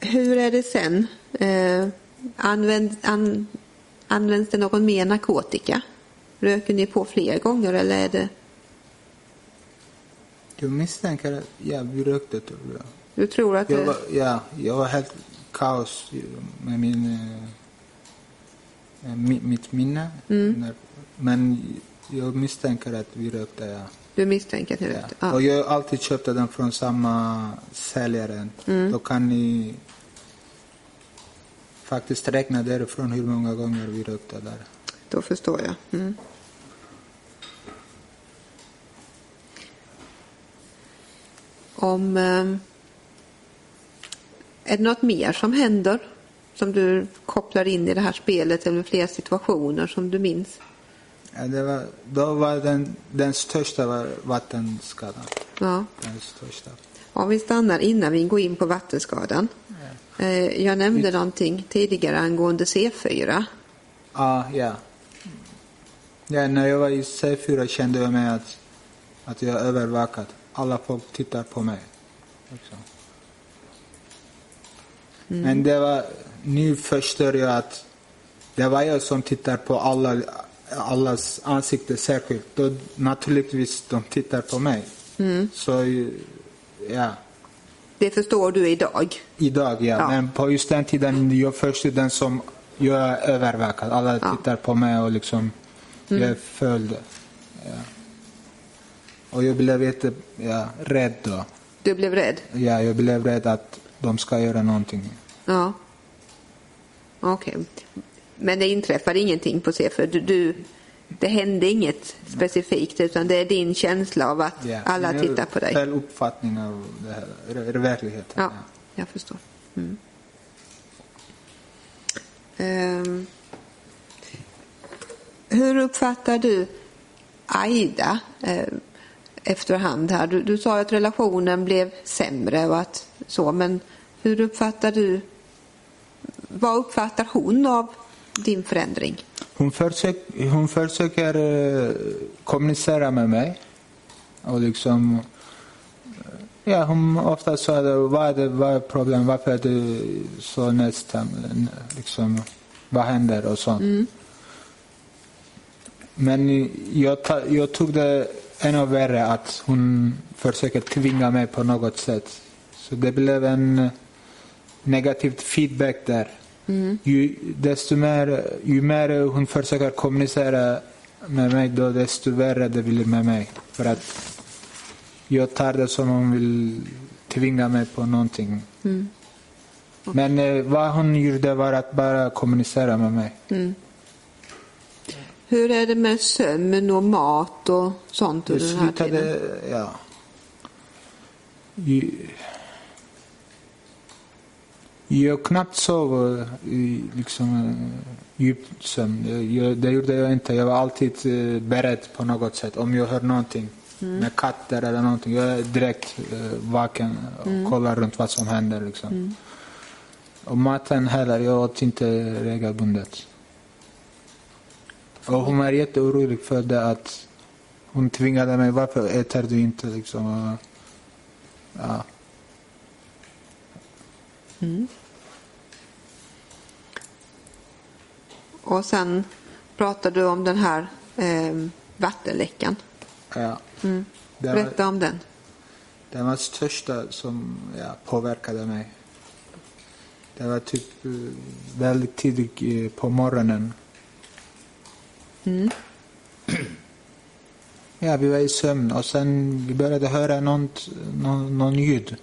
Hur är det sen? Eh, använd, an, används det någon mer narkotika? Röker ni på fler gånger eller är det... Jag misstänker att ja, vi rökte tror jag. Du tror att Jag det... var, ja, jag var helt kaos med min, eh, mi- mitt minne. Mm. Men jag misstänker att vi rökte, ja. Du misstänker att ni rökte? Ja. Och jag har alltid köpt den från samma säljare. Mm. Då kan ni faktiskt räkna därifrån hur många gånger vi rökte där. Då förstår jag. Mm. Om... Eh, är det något mer som händer som du kopplar in i det här spelet eller fler situationer som du minns? Ja, det var, då var den, den största var vattenskadan. Ja. Den största. Om vi stannar innan vi går in på vattenskadan. Eh, jag nämnde någonting tidigare angående C4. Ja, ja. Ja, när jag var i C4 kände jag mig att, att jag är övervakad. Alla folk tittar på mig. Liksom. Men det var, nu förstår jag att det var jag som tittar på alla, allas ansikte särskilt. Då naturligtvis de tittar på mig. Så, ja. Det förstår du idag. Idag, ja. Ja. Men på just den tiden, jag förstod den som jag är övervakad. Alla Ja. tittar på mig och liksom, jag är följd. Ja. Och jag blev jätte, ja, rädd då. Du blev rädd? Ja, jag blev rädd att de ska göra någonting. Ja. Okej. Men det inträffade ingenting på C4? Du, du, det hände inget specifikt utan det är din känsla av att Ja. alla tittar på dig? Fel uppfattning av det här, re- verkligheten. Ja, jag förstår. Mm. Ehm, hur uppfattar du Aida eh, efterhand här? Du, du sa att relationen blev sämre och att så, men hur uppfattar du, vad uppfattar hon av din förändring? Hon, försök, hon försöker eh, kommunicera med mig. Och liksom... eh, Ja, hon ofta sa det, vad är, vad är problemet, varför är du så nästan, liksom, vad händer och sånt. Men jag, ta, jag tog det ännu värre att hon försöker tvinga mig på något sätt. Så det blev en negativ feedback där. Ju, desto mer, ju mer hon försöker kommunicera med mig då desto värre det blir med mig. För att jag tar det som hon vill tvinga mig på någonting. Men eh, vad hon gjorde var att bara kommunicera med mig. Hur är det med sömn och mat och sånt under den här tiden? ja. Jag knappt sov i liksom, eh, djup sömn. Jag, det gjorde jag inte. Jag var alltid eh, beredd på något sätt. Om jag hör någonting med katter eller någonting. Jag är direkt eh, vaken och kollar runt vad som händer. Liksom. Och maten heller, jag åt inte regelbundet. Och hon var jätteorolig för det att hon tvingade mig, varför äter du inte liksom? Och, ja. Och sen pratar du om den här eh, vattenläckan. Ja. Mm. Var, Berätta om den. det var största som ja, påverkade mig. Det var typ eh, väldigt tidigt eh, på morgonen. Mm. Ja, vi var i sömn och sen vi började höra något, någon, någon ljud.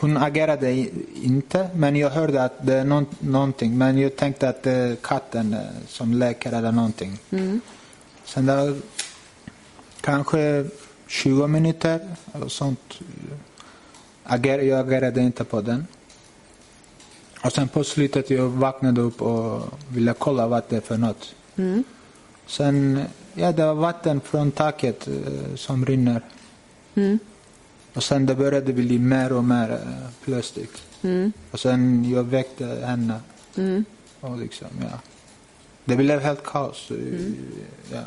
Hon agerade inte, men jag hörde att det är någon, någonting. Men jag tänkte att det är katten eh, som leker eller någonting. Sen det var kanske 20 minuter eller sånt. Ager, jag agerade inte på den. Och sen på slutet jag vaknade upp och ville kolla vad det är för något. Sen, ja det var vatten från taket eh, som rinner. Och sen det började bli mer och mer eh, plötsligt. Och sen jag väckte henne. Och liksom, ja. Det blev helt kaos. eh, Ja.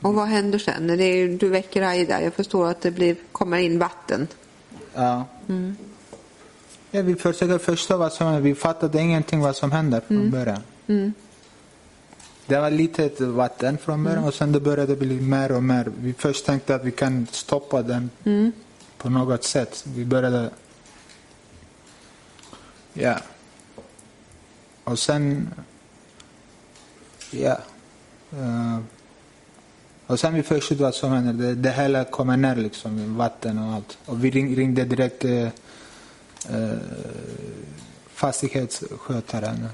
Och vad händer sen? Det är, du väcker Aida. Jag förstår att det blir, kommer in vatten. Ja. ja. Vi försöker förstå vad som händer. Vi fattade ingenting vad som hände från början. Det var litet vatten från början och sen det började bli mer och mer. Vi först tänkte att vi kan stoppa den på något sätt. Vi började... Ja. Och sen... Ja. Eh, och sen vi förstod vad som hände. Det, det hela kommer ner liksom, vatten och allt. Och vi ring, ringde direkt eh, fastighetsskötaren.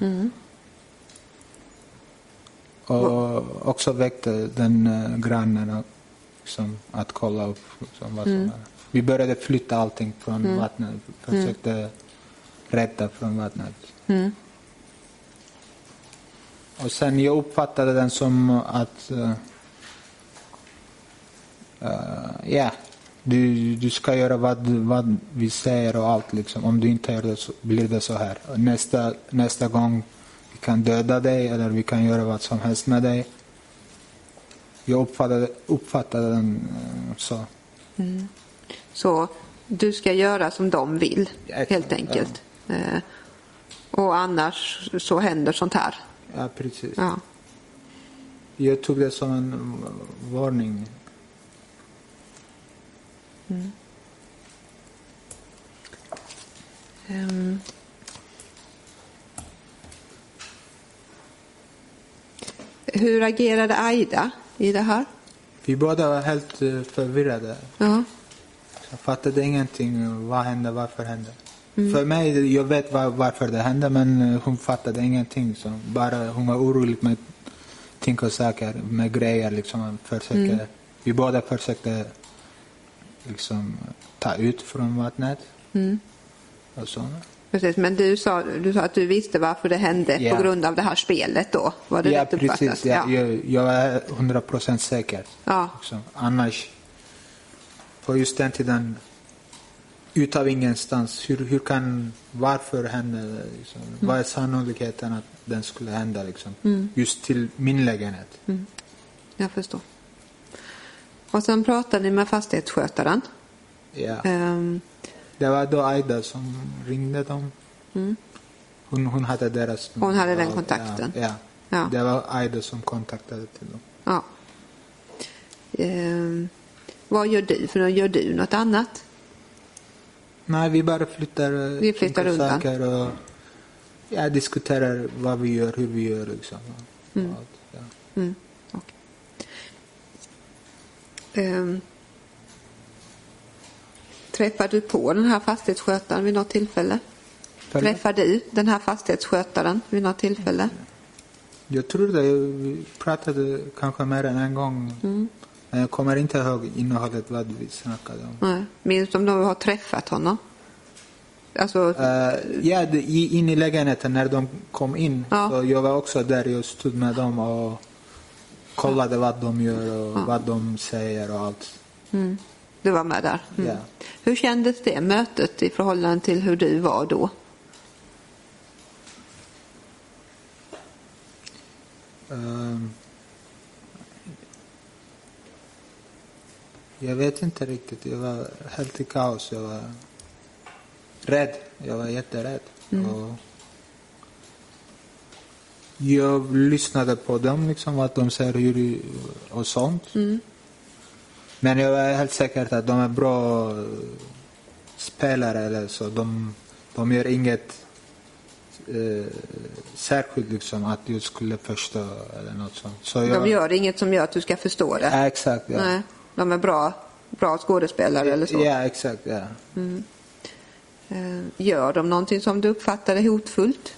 Och också väckte den uh, grannen liksom, att kolla upp liksom, vad som hände. Vi började flytta allting från vattnet. Försökte rädda från vattnet. Och sen jag uppfattade den som att eh, eh, ja, du, du ska göra vad, vad vi säger och allt liksom. Om du inte gör det så blir det så här. Och nästa, nästa gång vi kan döda dig eller vi kan göra vad som helst med dig. Jag uppfattade, uppfattade den eh, så. Så du ska göra som de vill, Exakt, helt enkelt. Eh, och annars så händer sånt här. Ja, precis. Ja. Jag tog det som en varning. Ehm. Hur agerade Aida i det här? Vi båda var helt eh, förvirrade. Ja. Jag fattade ingenting. Vad hände? Varför hände? För mig, jag vet var, varför det hände men eh, hon fattade ingenting. Så bara, hon var orolig med ting och saker, med grejer. Liksom. Försökte, Vi båda försökte liksom, ta ut från vattnet. Och så. Precis, men du sa, du sa att du visste varför det hände Ja. på grund av det här spelet då? Var det Ja, rätt uppfattat? precis. Ja, Jag, jag är hundra procent säker. Ja. Annars, på just den tiden, utav ingenstans, hur, hur kan, varför hände? Liksom? Vad är sannolikheten att den skulle hända liksom? just till min lägenhet? Jag förstår. Och sen pratade ni med fastighetsskötaren. Ja. Ehm, Det var då Aida som ringde dem. Hon, hon hade deras Hon hade den kontakten. Ja, ja. Ja. Det var Aida som kontaktade till dem. ja. Ehm, vad gör du? För gör du något annat? Nej, vi bara flyttar, eh, Vi flyttar undan. saker och ja, diskuterar vad vi gör, hur vi gör. Liksom. allt, ja. Mm. okej. Ehm, träffar du på den här fastighetsskötaren vid något tillfälle? För- Träffar du den här fastighetsskötaren vid något tillfälle? Jag tror det. Vi pratade kanske mer än en gång. Mm. Men jag kommer inte ihåg innehållet, vad vi snackade om. Nej. Minns du om du har träffat honom? Alltså, Eh, ja, in i lägenheten när de kom in. Ja. Så jag var också där. Jag stod med dem och kollade vad de gör och vad de säger och allt. mm, du var med där? Mm. Ja. Hur kändes det mötet i förhållande till hur du var då? Ehm, Jag vet inte riktigt. Jag var helt i kaos. Jag var rädd. Jag var jätterädd. Och jag lyssnade på dem, liksom, vad de säger hur, och sånt. Men jag var helt säker att de är bra eh, spelare eller så. De, de gör inget eh, särskilt liksom att jag skulle förstå eller något sånt. Så jag, De gör inget som gör att du ska förstå det. Ja, exakt. Ja. Nej, de är bra, bra skådespelare eller så. Ja, exakt. Ja. Eh, Gör de någonting som du uppfattar är hotfullt?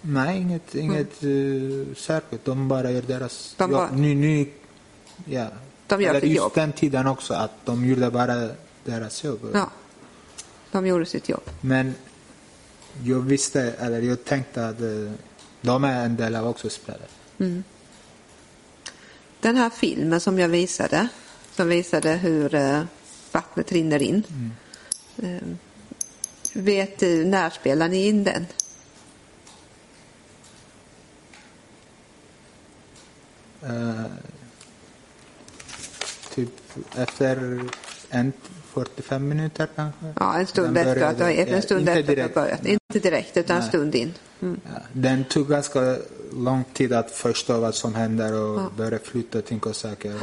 Nej, inget, inget eh, särskilt. De bara gör deras De jobb. bara- Nu, nu, ja. De gör Eller sitt just jobb. den tiden också, att de gjorde bara deras jobb. Ja, de gjorde sitt jobb. Men jag visste, eller jag tänkte att eh, de är en del av också spelet. Den här filmen som jag visade, som visade hur eh, vattnet rinner in. Eh, vet du, när spelar ni in den? Typ efter en 45 minuter kanske. Ja, en stund efter att började- en stund ja, efter direkt. börjat. Inte direkt, utan en stund in. Mm. Ja, den tog ganska lång tid att förstå vad som händer och Ja. börja flytta ting och saker.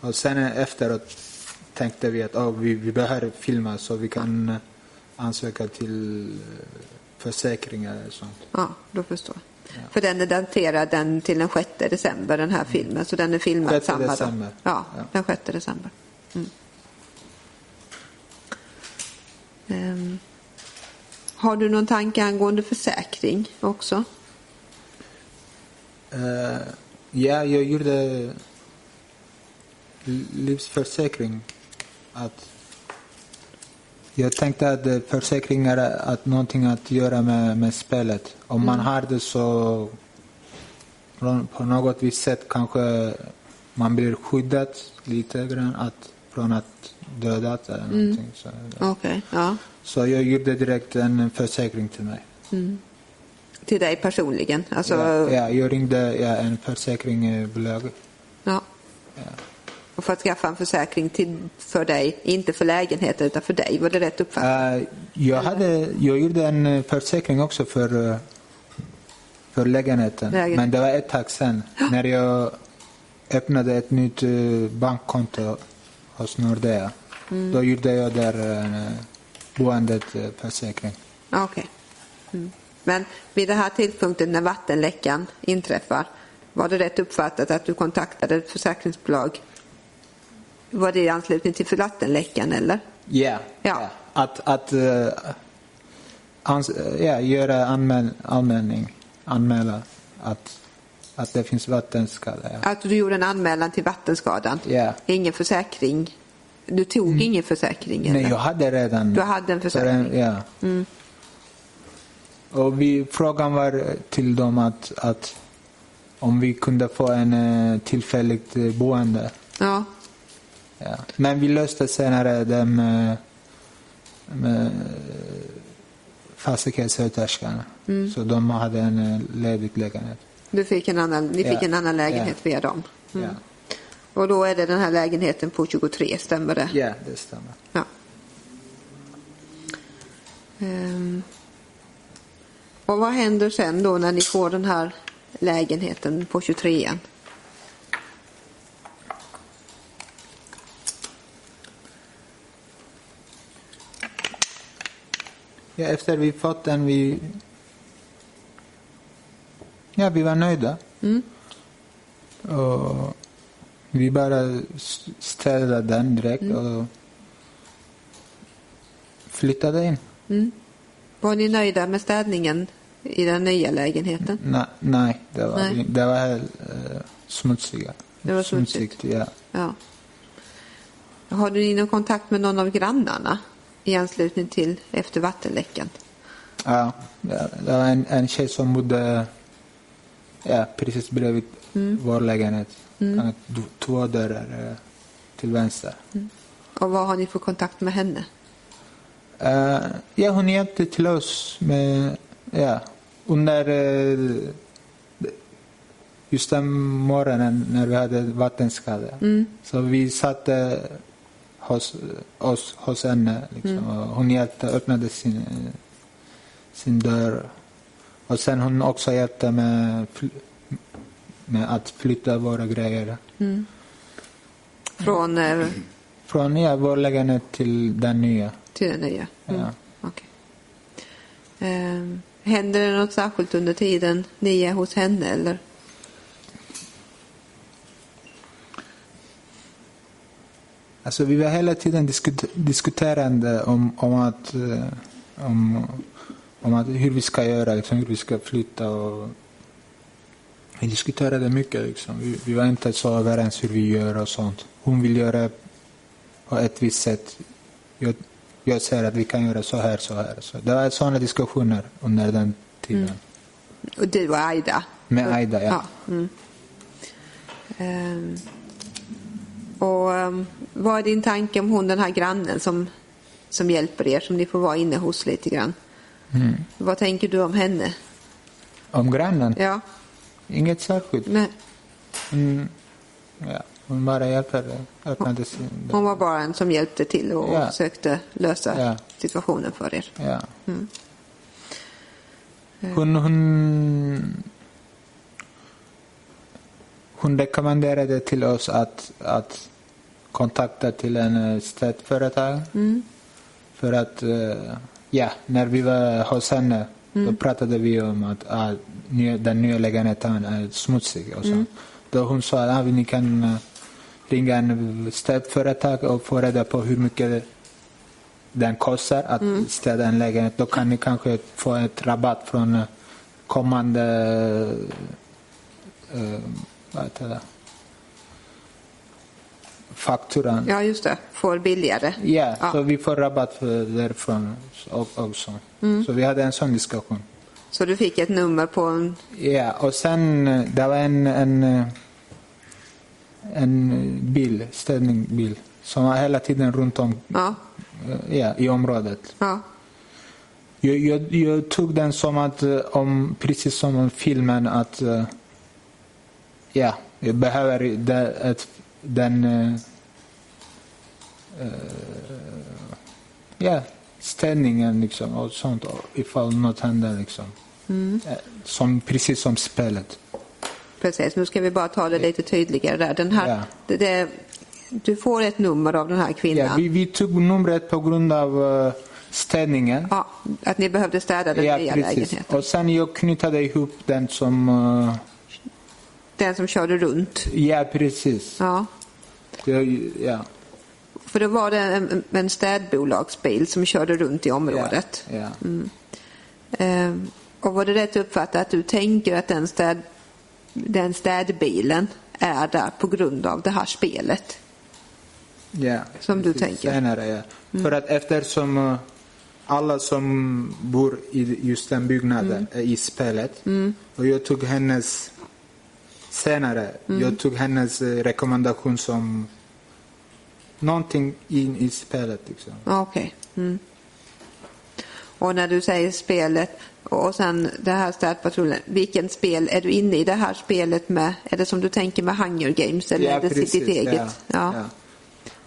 Och, och sen efteråt tänkte vi att oh, vi, vi behöver filma så vi kan ansöka till eh, försäkringar och sånt. Ja, då förstår jag. För den är daterad den till den 6 december, den här filmen. Så den är filmad 6 samma december. dag. Ja, Ja. den 6 december. Mm. Ehm, har du någon tanke angående försäkring också? Eh, ja, jag gjorde li- livsförsäkring. Att jag tänkte att eh, försäkring är att någonting att göra med, med spelet. Om man har det så på, något visst sätt kanske man blir skyddad lite grann att, från att dödas eller någonting. Så, Okej, ja. så jag gjorde direkt en försäkring till mig. Till dig personligen? Alltså, ja, ja, jag ringde ja, en försäkringsbolag. Och för att skaffa en försäkring till, för dig, inte för lägenheten utan för dig, var det rätt uppfattat? Eh, jag, hade, jag gjorde en eh, försäkring också för, eh, för lägenheten. Lägen- Men det var ett tag sen. När jag öppnade ett nytt bankkonto hos Nordea. Mm. Då gjorde jag där en boendet försäkring. Okej. Mm. Men vid den här tidpunkten när vattenläckan inträffar, var det rätt uppfattat att du kontaktade ett försäkringsbolag? Var det i anslutning till vattenläckan eller? Ja. Ja. Att, att eh, ans, eh, ja, göra anmäl, anmälning, anmäla att, att det finns vattenskada. Ja. Att du gjorde en anmälan till vattenskadan? Ja. Ingen försäkring? Du tog ingen försäkring? Eller? Nej, jag hade redan. Du hade en För försäkring? ja. Och vi, frågan var till dem att, att om vi kunde få en eh, tillfälligt boende. Ja. Ja. Men vi löste senare det med, med fastighetssköterskan. Så de hade en eh, ledig lägenhet. Du fick en annan, ni fick Ja. en annan lägenhet Ja. via dem? Mm. Ja. Och då är det den här lägenheten på 23, stämmer det? ja, det stämmer. Ja. Ehm. Och vad händer sen då när ni får den här lägenheten på 23an? Ja, efter vi fått den, vi... Ja, vi var nöjda. Och vi bara städade den direkt och flyttade in. Var ni nöjda med städningen i den nya lägenheten? Na, nej, det var, Nej. det var uh, smutsiga. Det var smutsigt. ja. Ja. Har du någon kontakt med någon av grannarna i anslutning till efter vattenläckan? Ja, det var en, en tjej som bodde ja, precis bredvid vår lägenhet. Mm. Två dörrar eh, till vänster. Och vad har ni för kontakt med henne? Eh, ja, hon hjälpte till oss med, ja, under, uh, just den morgonen när vi hade vattenskada. Så vi satt eh, hos, oss, hos henne. Liksom, och hon hjälpte, öppnade sin, sin dörr. Och sen hon också hjälpte med, med att flytta våra grejer. Från eh, Från ja, vår lägenhet till den nya. till den nya? Mm. Ja. Okej. Eh, händer det något särskilt under tiden ni är hos henne eller? Alltså vi var hela tiden diskut diskuterande om, om, att, eh, om, om att hur vi ska göra, liksom, hur vi ska flytta. Och vi diskuterade mycket. Liksom. Vi, vi var inte så överens hur vi gör och sånt. Hon vill göra på ett visst sätt. Jag, jag säger att vi kan göra så här, så här. Så det var sådana diskussioner under den tiden. Och du och Aida? Med Aida, ja. mm. Ehm, och ehm, vad är din tanke om hon den här grannen som, som hjälper er, som ni får vara inne hos lite grann? Mm. Vad tänker du om henne? Om grannen? Ja, Inget särskilt. men Mm. Ja. Hon bara hjälper, öppnade sin hon var bara en som hjälpte till och Ja. försökte lösa Ja. situationen för er. Ja. Mm. Hon, hon, hon rekommenderade till oss att, att kontakta till en eh, städföretag. För att, eh, ja, när vi var hos henne då pratade vi om att ah, den nya lägenheten är smutsig. Och så. Då hon sa att ah, ni kan eh, ringa en städföretag och få reda på hur mycket den kostar att städa en lägenhet. Då kan ni kanske få ett rabatt från kommande eh, vad heter det? fakturan. Ja, just det. Får billigare. Ja, Ja. så vi får rabatt därifrån också. Så vi hade en sån diskussion. Så du fick ett nummer på en... Ja, och sen eh, det var en, en, eh, en bil, städningsbil, som var hela tiden runt om Ja, eh, ja, i området. ja, Jag, jag, jag tog den som att, eh, om, precis som om filmen, att eh, ja, jag behöver det, ett, den eh, ja, ställningen liksom, och sånt ifall något händer. Liksom. Eh, Som, precis som spelet. precis. Nu ska vi bara ta det lite tydligare där. Den här, Ja. det, det, du får ett nummer av den här Ja, kvinnan. vi, vi tog numret på grund av uh, städningen. Ja, att ni behövde städa den Ja, nya precis. lägenheten. Och sen jag knutade ihop den som... eh, Den som körde runt. ja, precis. Ja. Jag, ja. För då var det en, en städbolagsbil som körde runt i området. Ja, ja. Ehm, och var det rätt uppfattat att du tänker att den, städ, den städbilen är där på grund av det här spelet? Ja, Som du tänker. Mm. Senare, ja. För att eftersom eh, alla som bor i just den byggnaden Mm. i spelet och jag tog hennes senare, Mm. jag tog hennes eh, rekommendation som någonting in i spelet. Liksom. Okej. Mm. Och när du säger spelet och sen det här städpatrullen, vilken spel är du inne i det här spelet med? Är det som du tänker med Hunger Games eller Ja, är det precis, eget? ja, Ja. ja.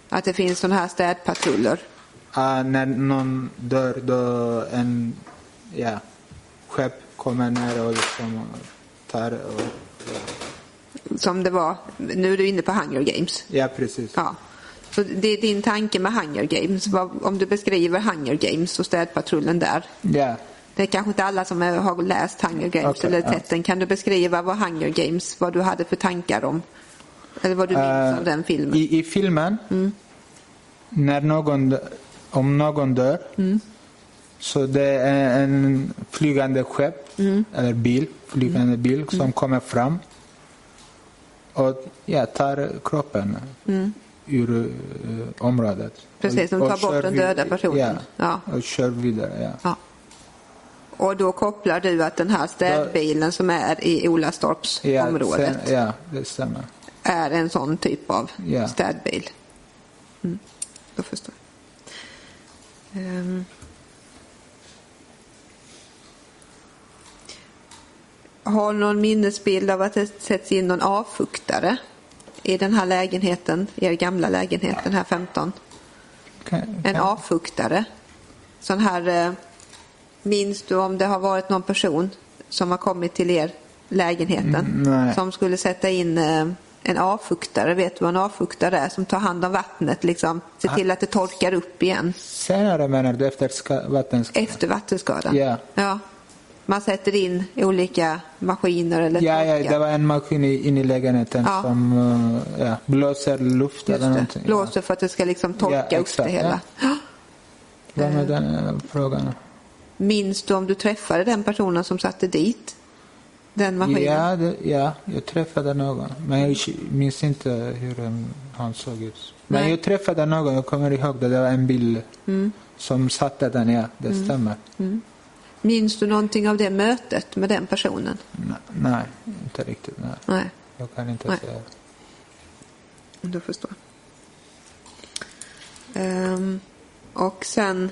Att det finns sådana här städpatruller? Ah, när någon dör då en ja, skepp kommer ner och liksom tar och, Som det var, nu är du inne på Hunger Games. ja precis. Ja. Så det är din tanke med Hunger Games. Om du beskriver Hunger Games och städpatrullen där. Ja. Det är kanske inte alla som är, har läst Hunger Games Okej, eller ja. sett den. Kan du beskriva vad Hunger Games, vad du hade för tankar om? Eller vad du minns Eh, av den filmen? I, i filmen, när någon, om någon dör, så det är en flygande skepp, eller bil, flygande bil som kommer fram och ja, tar kroppen ur eh, området. Precis, de tar och bort den döda personen. Ja, Ja. och kör vidare. Ja. Ja. Och då kopplar du att den här städbilen som är i Olastorps Ja, området sen, ja, det stämmer. är en sån typ av Ja. städbil. Mm. Då förstår jag. Ehm. Har någon minnesbild av att det sätts in någon avfuktare i den här lägenheten, er gamla lägenhet, den här 15? Kan- En kan- avfuktare. Sån här, eh, minns du om det har varit någon person som har kommit till er lägenheten Mm, som skulle sätta in eh, en avfuktare? Vet du vad en avfuktare är? Som tar hand om vattnet, liksom, ser till att det torkar upp igen Senare menar du efter ska, vattenskada? efter vattenskadan? Ja. ja. Man sätter in olika maskiner eller Ja, ja, torkar. det var en maskin i- inne i lägenheten Ja. som uh, ja, blåser luft eller någonting. Blåser för att det ska liksom torka Ja, upp det hela. Ja. Vad med den eh, frågan? Minns du om du träffade den personen som satte dit den maskinen? Ja, det, ja, jag träffade någon. Men jag minns inte hur han såg ut. Men Nej. jag träffade någon, jag kommer ihåg det, det var en bild Mm. som satte den, ja, det stämmer. Minns du någonting av det mötet med den personen? Nej, nej, inte riktigt. Nej. Nej, Jag kan inte Nej. säga. du förstår. Ehm, och sen...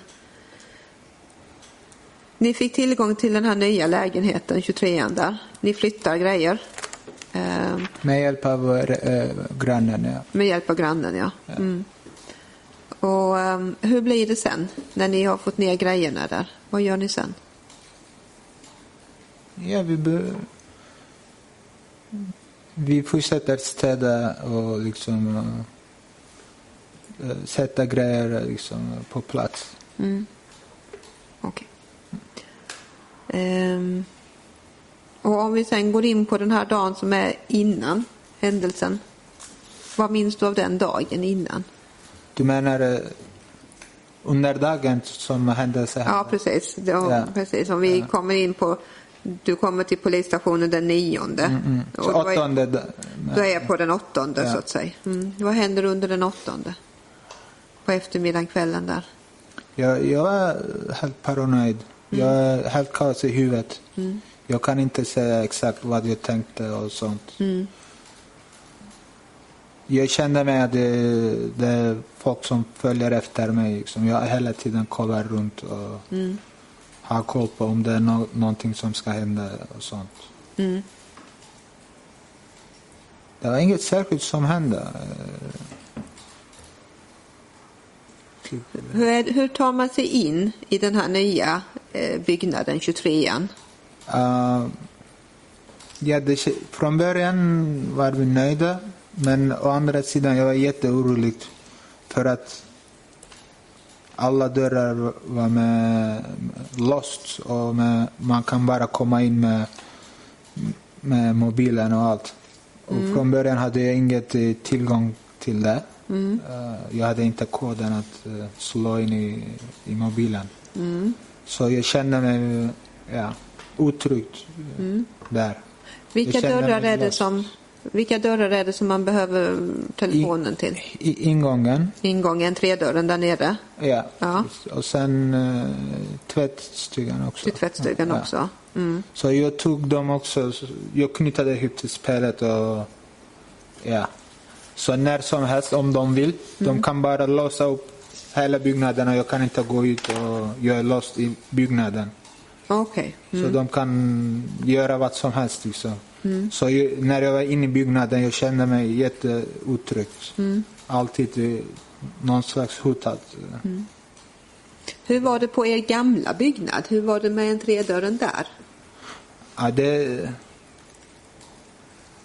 Ni fick tillgång till den här nya lägenheten, 23an där. Ni flyttar grejer. Ehm, Med hjälp av äh, grannen, ja. med hjälp av grannen, ja. Mm. Och ehm, hur blir det sen när ni har fått ner grejerna där? Vad gör ni sen? Ja, vi, be- vi fortsätter städa och liksom uh, sätta grejer liksom, på plats. Mm. Okej. Ehm, och om vi sen går in på den här dagen som är innan händelsen. Vad minns du av den dagen innan? Du menar uh, under dagen som hände så här? Ja, precis. Det, Ja. precis. Om vi kommer in på... Du kommer till polisstationen den nionde. Mm. Och Så då är, åttonde... då är jag på den åttonde, Ja. så att säga. Mm. Vad händer under den åttonde? På eftermiddagen, kvällen där. Jag, jag var helt paranoid. Jag är helt kaos i huvudet. Jag kan inte säga exakt vad jag tänkte och sånt. Mm. Jag kände mig att det, det är folk som följer efter mig. Liksom. Jag hela tiden kollar runt och Har koll på om det är no- någonting som ska hända och sånt. Mm. Det var inget särskilt som hände. Hur, är, hur tar man sig in i den här nya eh, byggnaden, 23an? Uh, ja, det, från början var vi nöjda, men å andra sidan jag var jätteorolig för att alla dörrar var med låst och med, man kan bara komma in med, med mobilen och allt. Och från början hade jag inget tillgång till det. Eh, jag hade inte koden att eh, slå in i, i mobilen. Så jag kände mig ja, otryggt eh, där. Vilka dörrar, är det lost. som, vilka dörrar är det som man behöver telefonen till? I ingången, Ingången, tredörren där nere, ja. Ja. Och sen uh, tvättstugan också. till tvättstugan Ja. också. Mm. Så jag tog dem också, så jag knutade ihop till spelet och ja. Så när som helst om de vill, Mm. de kan bara låsa upp hela byggnaden och jag kan inte gå ut och jag är låst i byggnaden. Okej. Så de kan göra vad som helst. Liksom. Mm. Så jag, när jag var inne i byggnaden jag kände mig jätteotrygg. Mm. Alltid någon slags hotad. Hur var det på er gamla byggnad? Hur var det med entrédörren där? Ja, det,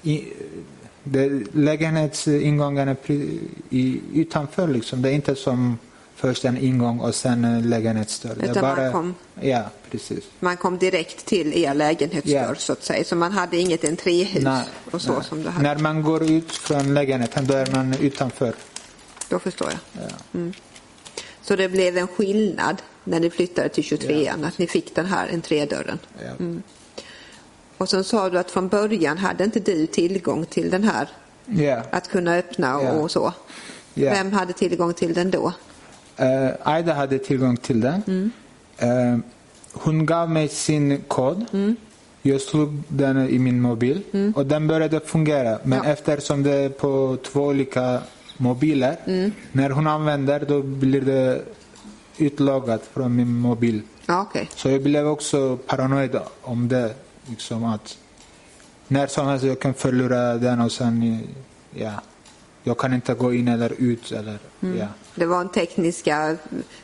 i, det, lägenhetsingången är pri, i, utanför. Liksom. Det är inte som först en ingång och sen en lägenhetsdörr. Det är Utan man bara, kom- Ja, precis. Man kom direkt till er lägenhetsdörr Ja. så att säga. Så man hade inget entréhus och så nej. som du hade. När man går ut från lägenheten då är man utanför. Då förstår jag. Ja. Så det blev en skillnad när ni flyttade till 23an, att ni fick den här entrédörren. Ja. Och sen sa du att från början hade inte du tillgång till den här, Ja. att kunna öppna och, Ja. och så. Ja. Vem hade tillgång till den då? Eh, Aida hade tillgång till den. Eh, hon gav mig sin kod. Jag slog den i min mobil och den började fungera. Men Ja. eftersom det är på två olika mobiler, när hon använder då blir det utloggat från min mobil. Ja, okej. Så jag blev också paranoid om det. Liksom att när som helst jag kan förlora den och sen, ja. Jag kan inte gå in eller ut eller, ja. Det var en tekniska,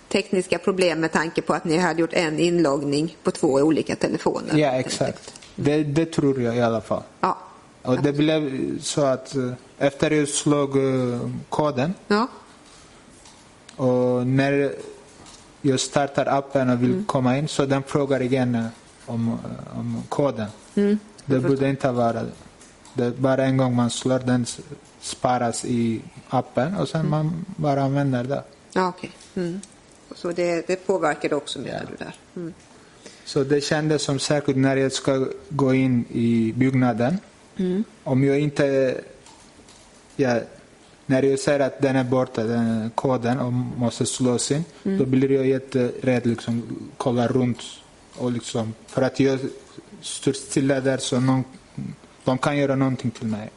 tekniska problem med tanke på att ni hade gjort en inloggning på två olika telefoner. Ja, exakt. Det, det tror jag i alla fall. Ja. Och det blev så att eh, efter jag slog eh, koden Ja. och när jag startar appen och vill komma in så den frågar igen eh, om, om koden. Det borde inte vara det. Bara en gång man slår den sparas i appen och sen man bara använder det. Ja, okej. Mm. Så det, det påverkade också menar Ja. du där? Mm. Så det kändes som särskilt när jag ska gå in i byggnaden. Om jag inte... Ja, när jag ser att den är borta, den koden, och måste slås in, då blir jag jätterädd. Liksom, kolla runt. Och liksom, för att jag står stilla där så någon, de kan göra någonting till mig.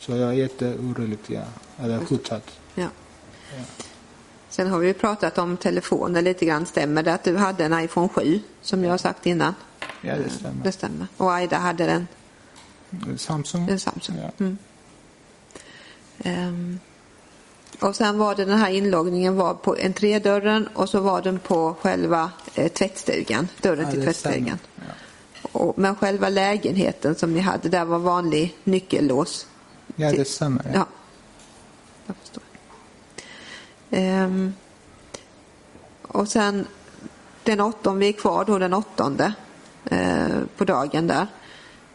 Så jag är jätteorolig, ja. Eller hotad. Ja. Sen har vi ju pratat om telefoner lite grann. Stämmer det att du hade en iPhone 7 som jag har sagt innan? Ja, det stämmer. Det stämmer. Och Aida hade den, Samsung? en Samsung. Ja. Mm. Ehm, och sen var det den här inloggningen var på entrédörren och så var den på själva eh, tvättstugan, dörren Ja, till tvättstugan. Ja. Och, men själva lägenheten som ni hade, där var vanlig nyckellås. Ja, det stämmer. Ja. Ja, jag förstår. Ehm, och sen den åttonde, vi är kvar då den åttonde eh, på dagen där.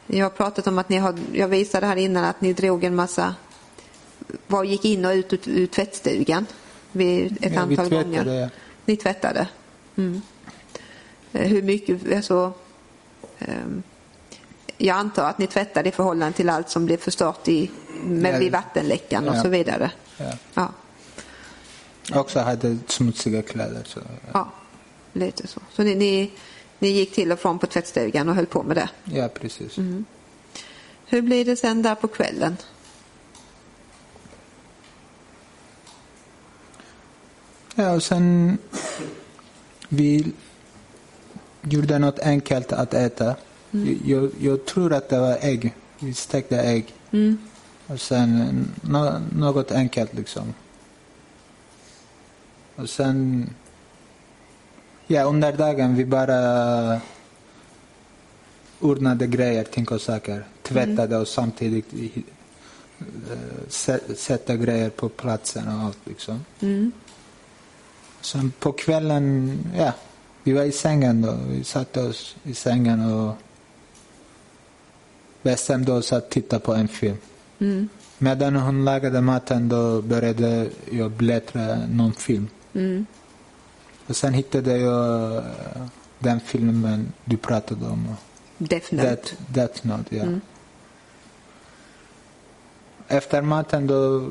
Jag har pratat om att ni har, jag visade här innan att ni drog en massa, var gick in och ut ur, ur tvättstugan vid ett Ja, vi antal tvättade, gånger. ja. Ni tvättade? Mm. Eh, Hur mycket, alltså, ehm, jag antar att ni tvättade i förhållande till allt som blev förstört i, med, vid vattenläckan och så vidare. Ja. Också hade smutsiga kläder. Så, ja. lite så. Så ni, ni, ni gick till och från på tvättstugan och höll på med det. ja, precis. Hur blir det sen där på kvällen? Ja, och sen vi gjorde något enkelt att äta. Jag, jag tror att det var ägg. Vi stekte ägg. Och sen nå, något enkelt liksom. Och sen... Ja, under dagen vi bara ordnade grejer, ting och saker. Tvättade och samtidigt sä- sätta grejer på platsen och allt liksom. Sen på kvällen, ja, vi var i sängen då. Vi satte oss i sängen och bestämde oss att titta på en film. Medan hon lagade maten då började jag bläddra någon film. Och sen hittade jag eh, den filmen du pratade om. Death Note. Death, Death Note, ja. Efter maten då,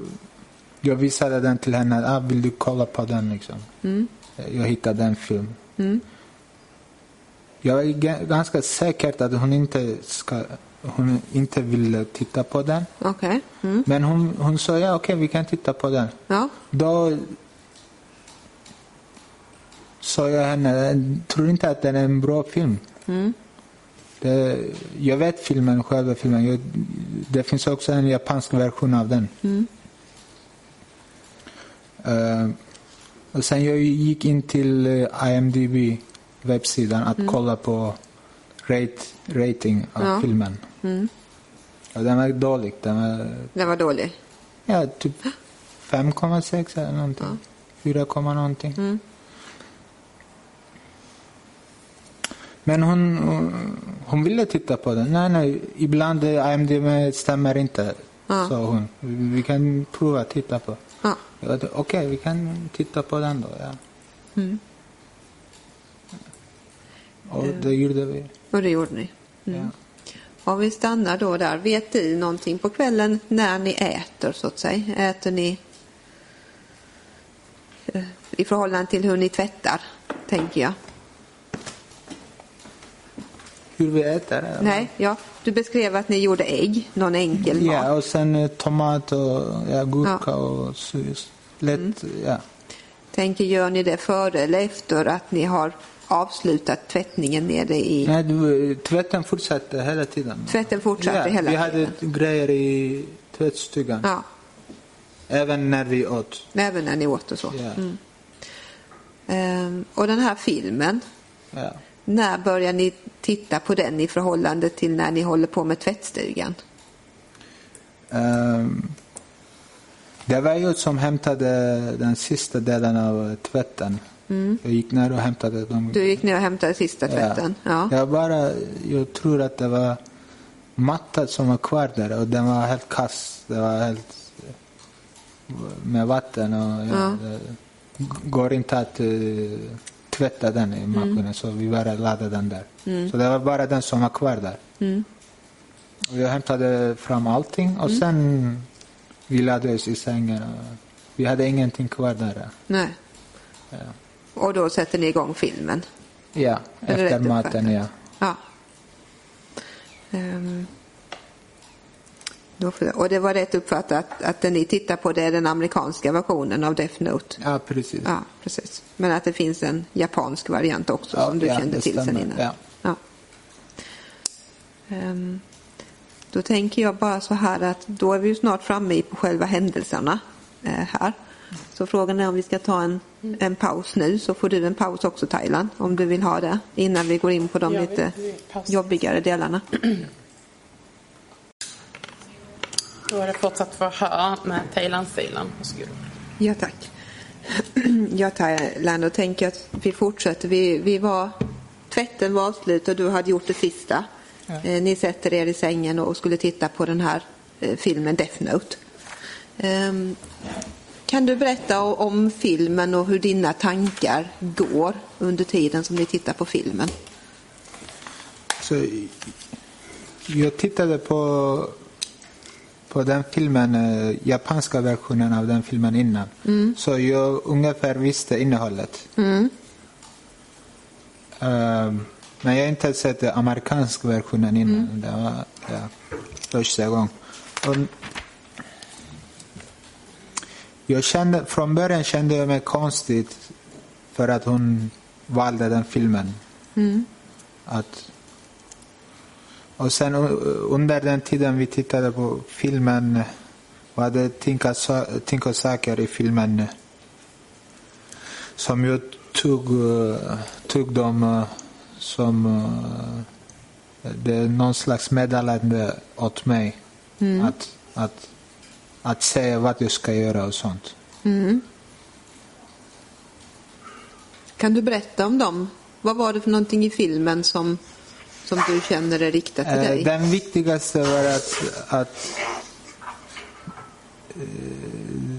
jag visade den till henne. Ah, vill du kolla på den liksom? Jag hittade en film. Jag är ga- ganska säker att hon inte, ska, hon inte ville titta på den. Okej. Mm. Men hon, hon sa ja, okej, vi kan titta på den. Ja. Då sa jag henne, tror inte att den är en bra film. Det, jag vet filmen, själva filmen. Jag, det finns också en japansk version av den. Eh, och sen jag gick in till eh, IMDB webbsidan att kolla på rate, rating av Ja. filmen. Och den var dålig. Den var Den var dålig. Ja, typ 5,6 eller någonting. 4, komma någonting. Men hon, hon ville titta på den. Nej, nej, ibland IMDB stämmer inte, Ja. sa hon. Vi kan prova att titta på. Ja. Okej, vi kan titta på den då. Ja. Och det gjorde vi. Och det gjorde ni. Ja. Om vi stannar då där. Vet du någonting på kvällen när ni äter så att säga? Äter ni eh, i förhållande till hur ni tvättar, tänker jag. Hur vi äter? eller? Nej, ja. Du beskrev att ni gjorde ägg, någon enkel mat. Ja, och sen eh, tomat och ja, gurka och så just lätt. Ja. Tänker, gör ni det före eller efter att ni har avslutat tvättningen nere i... Nej, du, tvätten fortsatte hela tiden. Tvätten fortsatte ja, hela vi hade tiden? grejer i tvättstugan. Ja, Även när vi åt. även när ni åt och så. Ja. Mm. Ehm, och den här filmen, Ja. när börjar ni titta på den i förhållande till när ni håller på med tvättstugan? Ehm, det var jag som hämtade den sista delen av tvätten. Jag gick ner och hämtade dem. Du gick ner och hämtade sista tvätten? Ja. Jag, bara, jag tror att det var mattan som var kvar där och den var helt kass. Det var helt med vatten och ja, Ja. det går inte att eh, tvätta den i maskinen Mm. så vi bara laddade den där. Så det var bara den som var kvar där. Mm. Och jag hämtade fram allting och sen vi lade oss i sängen. Vi hade ingenting kvar där. Nej. Ja, Och då sätter ni igång filmen? ja det efter maten ja. Ja. Får- Och det var rätt uppfattat att, det ni tittar på det är den amerikanska versionen av Death Note? Ja, precis. Ja, precis. Men att det finns en japansk variant också Ja, som du ja, kände till sen innan? Ja. Ja. Ehm, då tänker jag bara så här att då är vi snart framme på själva händelserna eh, här. Så frågan är om vi ska ta en, en paus nu så får du en paus också Thailand om du vill ha det innan vi går in på de Ja, lite jobbigare delarna. [clears throat] Då är det fortsatt förhör med Thailand Silan. Varsågod. Ja, tack. [clears throat] Ja, Thailand, och tänker att vi fortsätter. Vi, vi var, tvätten var avslutad och du hade gjort det sista. Eh, ni sätter er i sängen och skulle titta på den här eh, filmen Death Note. Ehm, kan du berätta om filmen och hur dina tankar går under tiden som ni tittar på filmen? Så, jag tittade på, på den filmen, eh, japanska versionen av den filmen innan. Så jag ungefär visste innehållet. Ehm, men jag har inte sett den amerikanska versionen innan. Det var ja, första gången. Och jag kände, från början kände jag mig konstigt för att hon valde den filmen. Att och sen under den tiden vi tittade på filmen var det ting och saker i filmen som jag tog, eh, tog dem eh, som eh, det är någon slags meddelande åt mig. Att, att, att säga vad jag ska göra och sånt. Kan du berätta om dem? Vad var det för någonting i filmen som, som du känner är riktat till Eh, dig? Den viktigaste var att, att eh,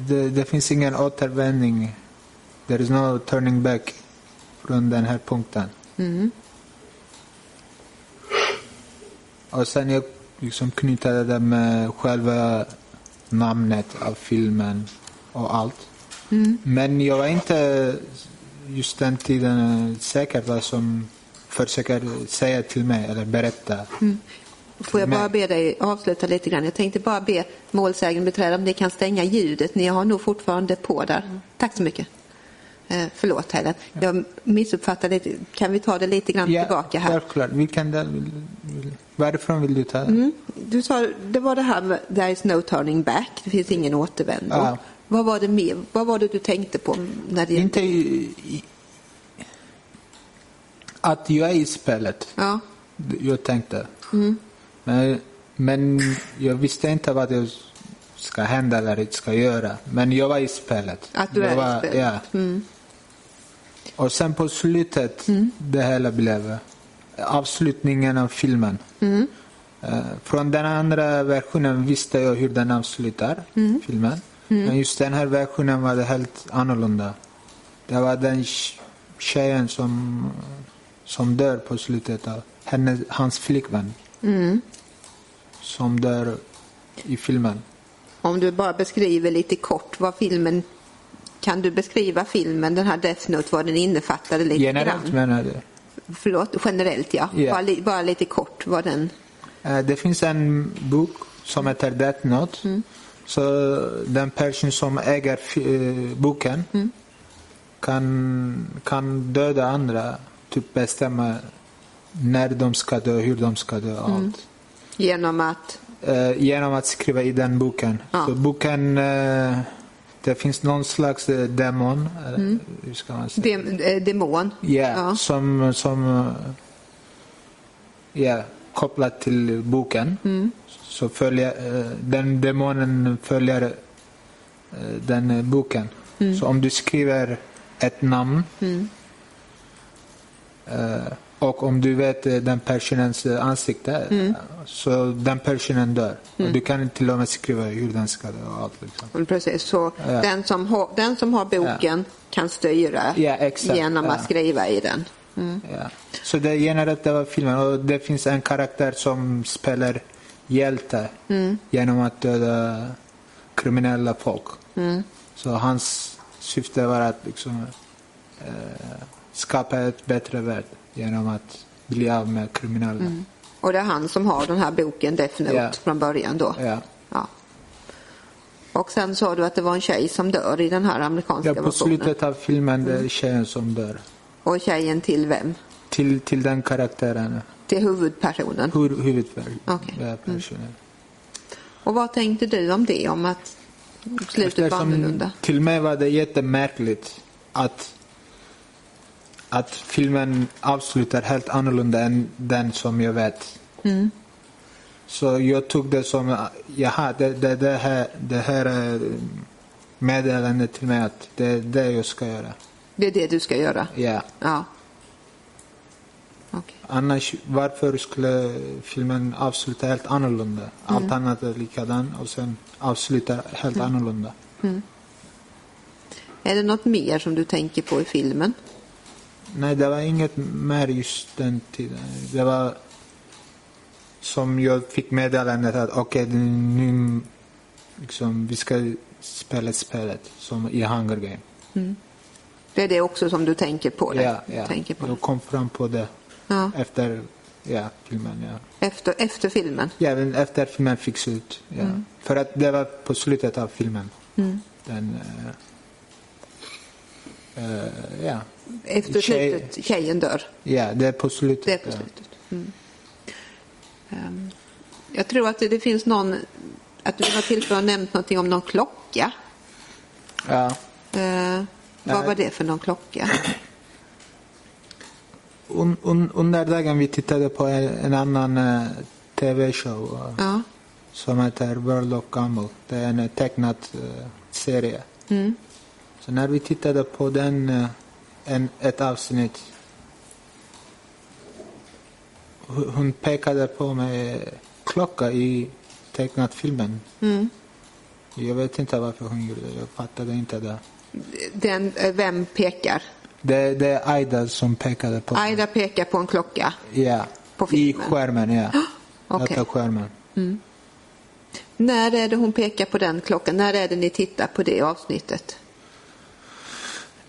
det, det finns ingen återvändning. There is no turning back från den här punkten. Mm. Och sen jag liksom knyter det med själva namnet av filmen och allt. Mm. Men jag var inte just den tiden säker vad som försöker säga till mig eller berätta. Får jag bara be dig avsluta lite grann? Jag tänkte bara be målsägaren beträda om ni kan stänga ljudet. Ni har nog fortfarande på där. Tack så mycket. Eh, förlåt Helen. Jag missuppfattade. Kan vi ta det lite grann tillbaka här? Självklart. Vill, vill, varifrån vill du ta det? Mm. Du sa, det var det här med there is no turning back. Det finns ingen återvändo. Ja. Vad var det mer? Vad var det du tänkte på när det? Inte i, att jag är i spelet. Ja. Jag tänkte. Mm. Men, men jag visste inte vad det ska hända eller inte ska göra. Men jag var i spelet. Att du jag är var, i spelet. Ja. Mm. Och sen på slutet, det hela blev avslutningen av filmen. Mm. Eh, Från den andra versionen visste jag hur den avslutar Mm. filmen. Men just den här versionen var det helt annorlunda. Det var den tj- tjejen som, som dör på slutet av henne, hans flickvän. Mm. Som dör i filmen. Om du bara beskriver lite kort vad filmen kan du beskriva filmen, den här Death Note, vad den innefattade lite Generellt grann? menar du? Förlåt, generellt ja. Ja. Bara, bara lite kort vad den... Eh, Det finns en bok som heter Death Note. Så den person som äger eh, boken kan, kan döda andra typ bestämma när de ska dö, hur de ska dö och allt. Genom att... Eh, genom att skriva i den boken. Ja. Så boken, det finns någon slags eh, demon, eller hur ska man säga? Dem, eh, demon. Ja, Ja. som, som ja, kopplat till boken. Mm. Så följer, eh, den demonen följer den boken. Mm. Så om du skriver ett namn eh, och om du vet eh, den personens eh, ansikte Mm. så den personen dör. Och du kan till och med skriva hur den ska dö och allt. Liksom. Precis, så Ja. den, som har, den som har boken kan styra Ja, genom att Ja. skriva i den. Ja. Så det generellt var filmen och det finns en karaktär som spelar hjälte genom att döda kriminella folk. Så hans syfte var att liksom, eh, skapa ett bättre värld genom att bli av med kriminella. Och det är han som har den här boken Death Note Ja. från början då. Ja. Ja. Och sen sa du att det var en tjej som dör i den här amerikanska Ja, på versionen. slutet av filmen det är tjejen som dör. Och tjejen till vem? Till, till den karaktären, Till huvudpersonen. hur, huvudpersonen. Ja, personen. Och vad tänkte du om det? Om att slutet var Eftersom annorlunda? Till mig var det jättemärkligt att, att filmen avslutar helt annorlunda än den som jag vet. Så jag tog det som, jaha, det, det, det, här, det här är meddelandet till mig att det är det jag ska göra. Det är det du ska göra? Ja. Ja. Okej. Annars, varför skulle filmen avsluta helt annorlunda? Allt annat är likadant och sen avsluta helt annorlunda. Är det något mer som du tänker på i filmen? Nej, det var inget mer just den tiden. Det var som jag fick meddelandet att okej, nu liksom, vi ska spela spelet som i Hunger Game. Det är det också som du tänker på? Det. Ja, ja. Tänker på Jag kom fram på det Ja. efter ja, filmen. Ja. Efter, efter filmen? Ja, efter filmen fick slut. Ja. Mm. För att det var på slutet av filmen. Den, eh, eh, ja. Efter Tjej- slutet, tjejen dör? ja, det är på slutet. Det är på slutet. Mm. Ehm, jag tror att det, det finns någon, att du har tillfället nämnt någonting om någon klocka. Ja. Eh, vad Nej. var det för någon klocka? Un, un, under dagen vi tittade på en, en annan eh, tv-show eh, som heter World of Gumball. Det är en tecknad eh, serie. Mm. Så när vi tittade på den, en, ett avsnitt hon pekade på mig klocka i tecknad filmen. Mm. Jag vet inte varför hon gjorde det. Jag fattade inte det. Den, eh, vem pekar? Det, det är Aida som pekade på. Aida pekar på en klocka. Ja, På i filmen? skärmen. Ja. [gasps] Data skärmen. När är det hon pekar på den klockan? När är det ni tittar på det avsnittet?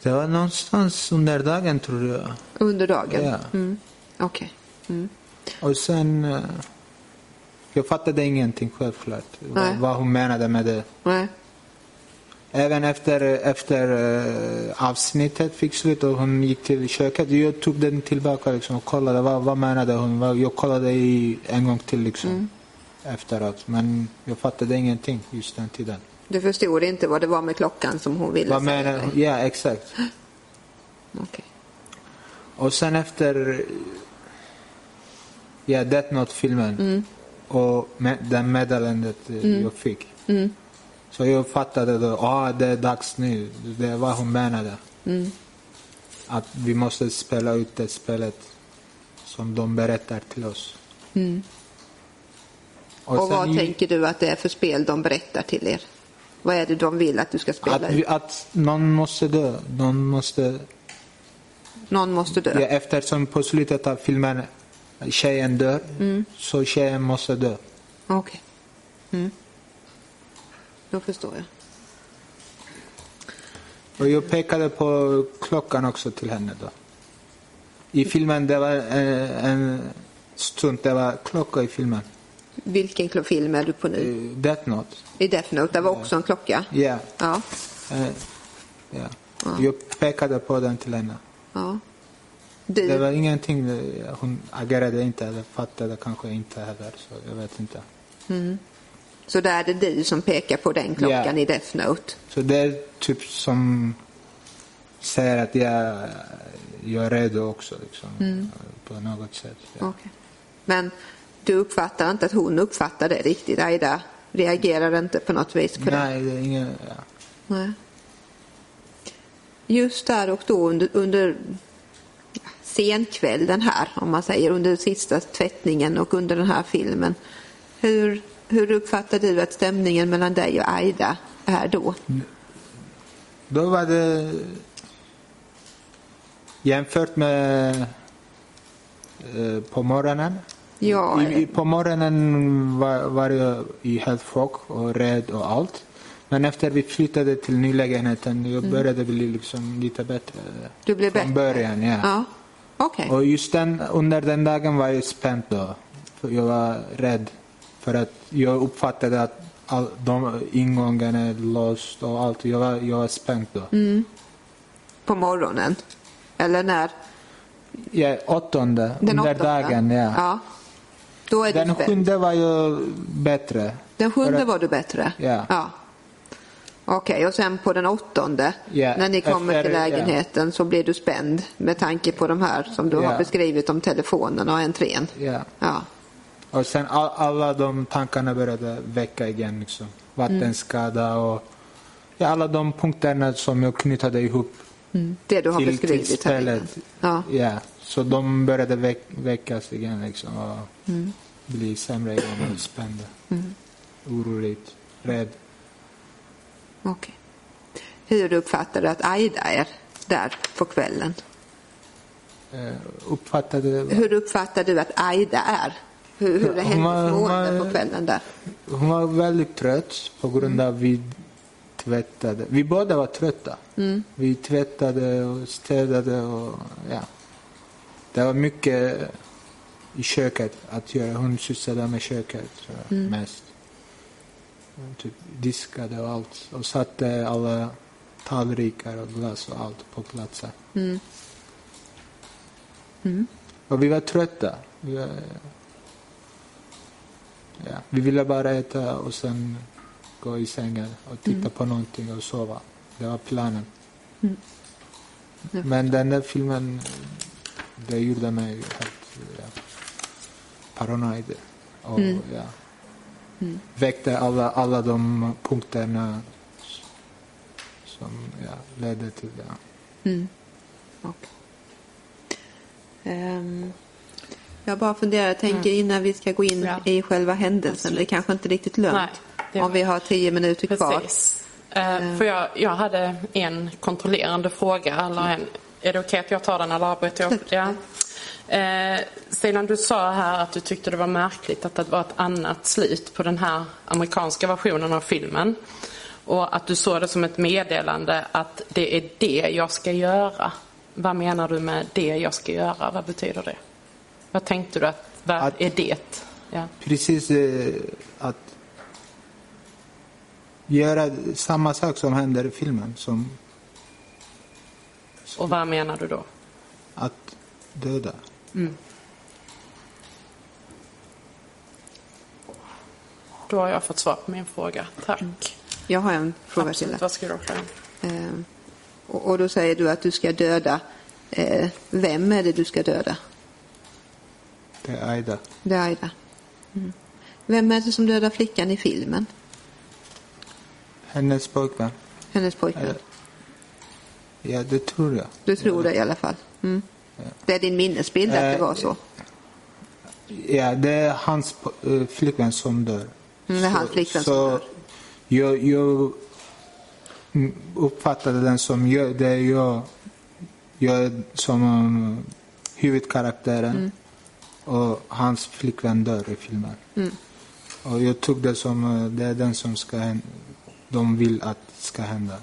Det var någonstans under dagen tror jag. Under dagen? Ja. Mm. Okej. Mm. Och sen... eh, Jag fattade ingenting självklart. Nej. Vad, hon menade med det. Nej. Även efter, efter eh, avsnittet fick slut och hon gick till köket. Jag tog den tillbaka liksom, och kollade vad, vad menade hon. Jag kollade i, en gång till liksom, Mm. efteråt. Men jag fattade ingenting just den tiden. Du förstod inte vad det var med klockan som hon ville Vad säga hon? Ja, exakt. Okej. Och sen efter ja, Death Note-filmen och med, den meddelandet eh, jag fick. Så jag fattade då, ah, det är dags nu. Det är vad hon menade. Att vi måste spela ut det spelet som de berättar till oss. Och, sen vad tänker du att det är för spel de berättar till er? Vad är det de vill att du ska spela att, vi, att någon måste dö. Någon måste, Någon måste dö? ja, eftersom på slutet av filmen tjejen dör, så tjejen måste dö. Okej. Mm. Då förstår jag. Och jag pekade på klockan också till henne då. I filmen det var eh, en stund, det var klocka i filmen. Vilken film är du på nu? Eh, Death Note. I Death Note, det var också en klocka? Ja. Ja. eh, ja. Jag pekade på den till henne. ja. Du- Det var ingenting, hon agerade inte eller fattade kanske inte heller. Så jag vet inte. Så där är det du som pekar på den klockan Ja. i Death Note. Så det är typ som säger att jag, jag är redo också. Liksom, På något sätt. Ja. Okej. Men du uppfattar inte att hon uppfattar det riktigt? Aida reagerar inte på något vis på det? Nej, det är ingen... Ja. Nej. Just där och då under, under senkvällen här, om man säger, under sista tvättningen och under den här filmen. Hur, hur uppfattar du att stämningen mellan dig och Aida är då? Då var det jämfört med eh, på morgonen. Ja, I, i, på morgonen var, var jag i helt chock och rädd och allt. Men efter vi flyttade till nylägenheten jag började bli liksom lite bättre. Mm. Du blev Från bättre? början, ja. ja. Okej. Och just den, under den dagen var jag spänd då. För jag var rädd. För att jag uppfattade att all, de ingångarna är låst och allt. Jag var, jag var spänd då. Mm. På morgonen? Eller när? Ja, åttonde, Den under åttonde? dagen, ja. ja. Den sjunde var ju bättre. Den sjunde var du bättre? Ja. Okej, och sen på den åttonde, Ja, när ni kommer efter- till lägenheten så blir du spänd med tanke på de här som du har beskrivit om telefonen och entrén? Ja. Och sen all, alla de tankarna började väcka igen. Liksom. Vattenskada och ja, alla de punkterna som jag knutade ihop Det du har till, till beskrivit här spelet. innan. Ja. Så de började väck, väckas igen liksom, och Mm. bli sämre igen och spända. Oroligt, rädd. Okej. Hur uppfattar du att Aida är där på kvällen? Eh, uppfattade Hur uppfattar du att Aida är? Hur, hur är hennes mående på kvällen där? Hon var väldigt trött på grund av vi tvättade. Vi båda var trötta. Vi tvättade och städade och ja. Det var mycket i köket att göra. Hon sysslade med köket så, mest. Typ diskade och allt och satte alla tallrikar och glas och allt på platsen. Och vi var trötta. Vi, var, ja, vi ville bara äta och sen gå i sängen och titta på någonting och sova. Det var planen. Men den där filmen, det gjorde mig helt ja, paranoid. Och, ja, väckte alla, alla de punkterna som ja, ledde till det. Okej. Ehm, jag bara funderar, jag tänker innan vi ska gå in Ja. i själva händelsen, det är kanske inte riktigt lönt Nej, det- om vi har tio minuter kvar. Precis. Eh, för jag, jag hade en kontrollerande fråga. Eller en, är det okej att jag tar den eller avbryter jag? [laughs] Ja. Eh, Ceylan, du sa här att du tyckte det var märkligt att det var ett annat slut på den här amerikanska versionen av filmen. Och att du såg det som ett meddelande att det är det jag ska göra. Vad menar du med det jag ska göra? Vad betyder det? Vad tänkte du att, vad Att- är det? Ja. Precis eh, att göra samma sak som händer i filmen. Som Och vad menar du då? att döda. Då har jag fått svar på min fråga. Tack. Jag har en fråga till Absolut, dig. varsågod Claire. Ehm, och, och då säger du att du ska döda. Eh, vem är det du ska döda? Det är Aida. Det är Aida. Mm. Vem är det som dödar flickan i filmen? Hennes pojkvän. Hennes pojkvän? Ja, det tror jag. Du tror det i alla fall? Mm. Det är din minnesbild att det Eh, var så? Ja, det är hans eh, flickvän som dör. Mm, det är hans flickvän som dör. Jag, jag mm, uppfattade den som jag, det jag, jag som um, huvudkaraktären Mm. och hans flickvän dör i filmen. Och jag tog det som det är den som ska hända, de vill att ska hända.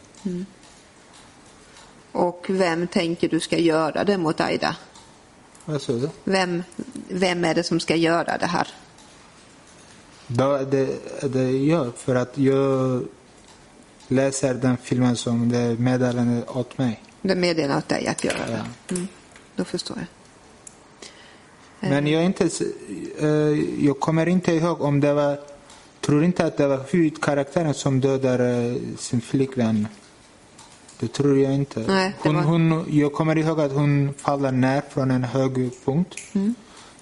Och vem tänker du ska göra det mot Aida? Vad sa du? Vem, vem är det som ska göra det här? Då, det, det gör för att jag läser den filmen som det meddelande åt mig. Det meddelar åt dig att göra det. Ja. Då förstår jag. Men jag, inte, eh, jag kommer inte ihåg om det var... tror inte att det var huvudkaraktären som dödar eh, sin flickvän. Det tror jag inte. Nej, hon, var- hon, jag kommer ihåg att hon faller ner från en hög punkt. Mm.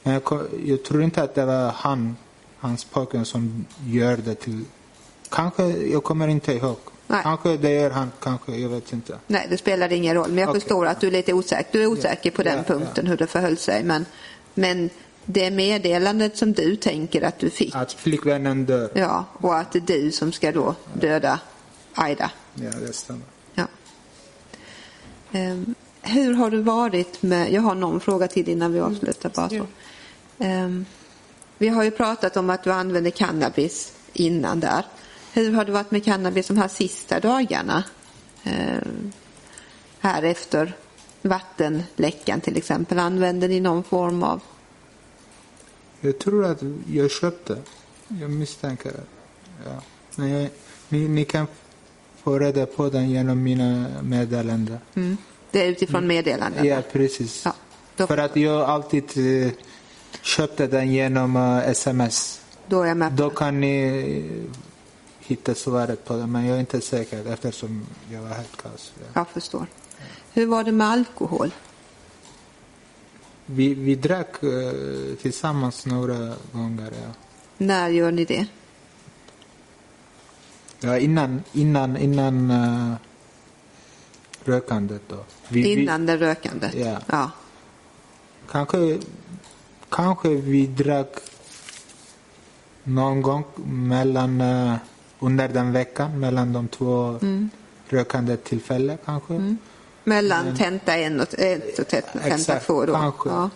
Men jag, jag tror inte att det var han, hans pojkvän, som gör det till... Kanske, jag kommer inte ihåg. Nej. Kanske det gör han, kanske, jag vet inte. Nej, det spelar ingen roll. Men jag Okej. förstår att du är lite osäker. Du är osäker på den Ja, punkten, hur det förhöll sig. Men, men det meddelandet som du tänker att du fick, Att flickvännen dör. ja, och att det är du som ska då döda Aida. Ja, det stämmer. Ehm, hur har du varit med, jag har någon fråga till innan vi avslutar bara så. Ehm, vi har ju pratat om att du använde cannabis innan där. Hur har det varit med cannabis de här sista dagarna? Ehm, här efter vattenläckan till exempel. Använde ni någon form av... Jag tror att jag köpte. Jag misstänker det. Ja. Men jag, ni, ni kan få reda på den genom mina meddelanden. Mm. Det är utifrån meddelanden? Ja, precis. Ja, då- För att jag alltid eh, köpte den genom eh, sms. Då är jag med på Då kan ni eh, hitta svaret på det, men jag är inte säker eftersom jag var helt kaos. Ja. Jag förstår. Hur var det med alkohol? Vi, vi drack eh, tillsammans några gånger. Ja. När gör ni det? Ja, innan, innan, innan uh, rökandet då. Vi, Innan det rökandet? Ja. ja. Vi, kanske, kanske vi drack någon gång mellan, uh, under den veckan, mellan de två Mm. rökande tillfällen kanske. Mellan tenta en och, ett och tenta Exakt, två då? kanske. Ja.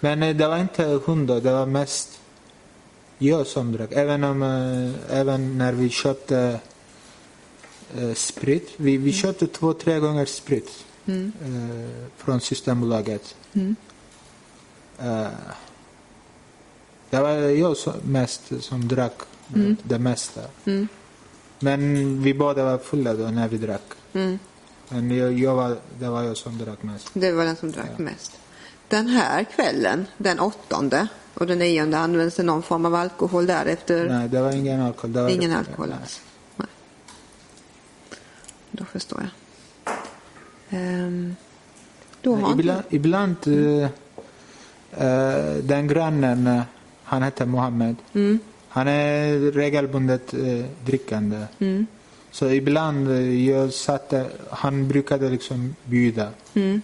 Men eh, det var inte hon då, det var mest jag som drack. Även, om, eh, även när vi köpte eh, sprit. Vi, vi köpte två, tre gånger sprit Mm. eh, från Systembolaget. Mm. Det var jag som, mest som drack eh, det mesta. Mm. Men vi båda var fulla då när vi drack. Mm. Men jag, jag var, det var jag som drack mest. Det var den som drack mest. Den här kvällen, den åttonde och den nionde, används det någon form av alkohol därefter? Nej, det var ingen alkohol. Det var Ingen alkohol Nej. alls? Nej. Då förstår jag. Ehm, då har inte... Ibland, ibland eh, eh, den grannen, eh, han heter Mohammed. Mm. Han är regelbundet eh, drickande. Mm. Så ibland eh, jag satte, han brukade liksom bjuda Mm.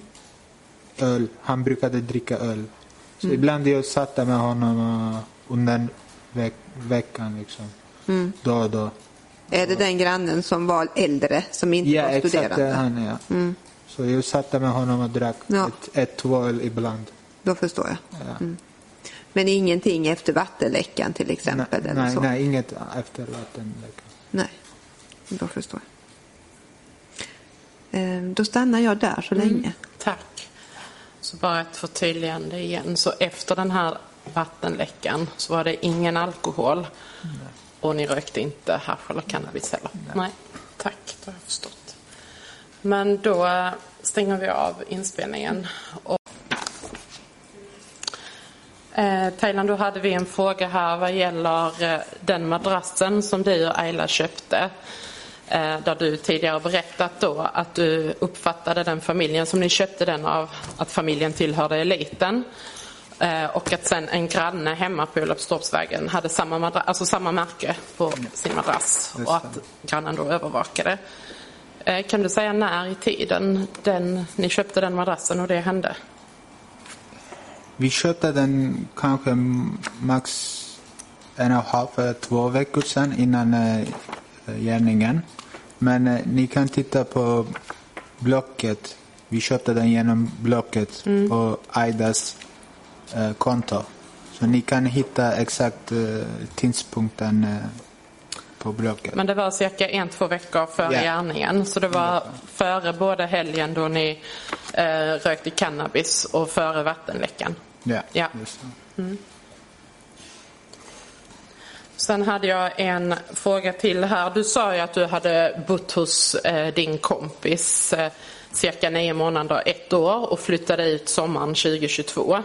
öl. Han brukade dricka öl. Så Mm. ibland jag satte med honom under veck, veckan liksom. Mm. Då och då. Är det den grannen som var äldre, som inte Ja, var exakt studerande? är han ja. Mm. Så jag satte med honom och drack Ja. ett, ett, två öl ibland. Då förstår jag. Ja. Men ingenting efter vattenläckan till exempel? nej, eller nej, så? nej, inget efter vattenläckan. Nej, då förstår jag. Ehm, Då stannar jag där så länge. Tack. Så bara ett förtydligande igen. Så efter den här vattenläckan så var det ingen alkohol och ni rökte inte hasch eller cannabis heller? Nej. Tack, det har jag förstått. Men då stänger vi av inspelningen. Och Eh, Thailand, då hade vi en fråga här vad gäller eh, den madrassen som du och Ayla köpte. Eh, där du tidigare berättat då att du uppfattade den familjen som ni köpte den av, att familjen tillhörde eliten. Eh, och att sen en granne hemma på Olofstorpsvägen hade samma, madra- alltså samma märke på sin madrass och att grannen då övervakade. Eh, kan du säga när i tiden den, ni köpte den madrassen och det hände? Vi köpte den kanske max en och en halv två veckor sedan innan gärningen. Men eh, ni kan titta på Blocket. Vi köpte den genom Blocket på Aidas eh, konto. Så ni kan hitta exakt eh, tidpunkten eh, på Blocket. Men det var cirka en, två veckor före Ja. gärningen. Så det var före både helgen då ni eh, rökte cannabis och före vattenläckan. Ja, Ja. just det. Sen hade jag en fråga till här. Du sa ju att du hade bott hos eh, din kompis. Eh, cirka nio månader, ett år och flyttade ut sommaren 2022.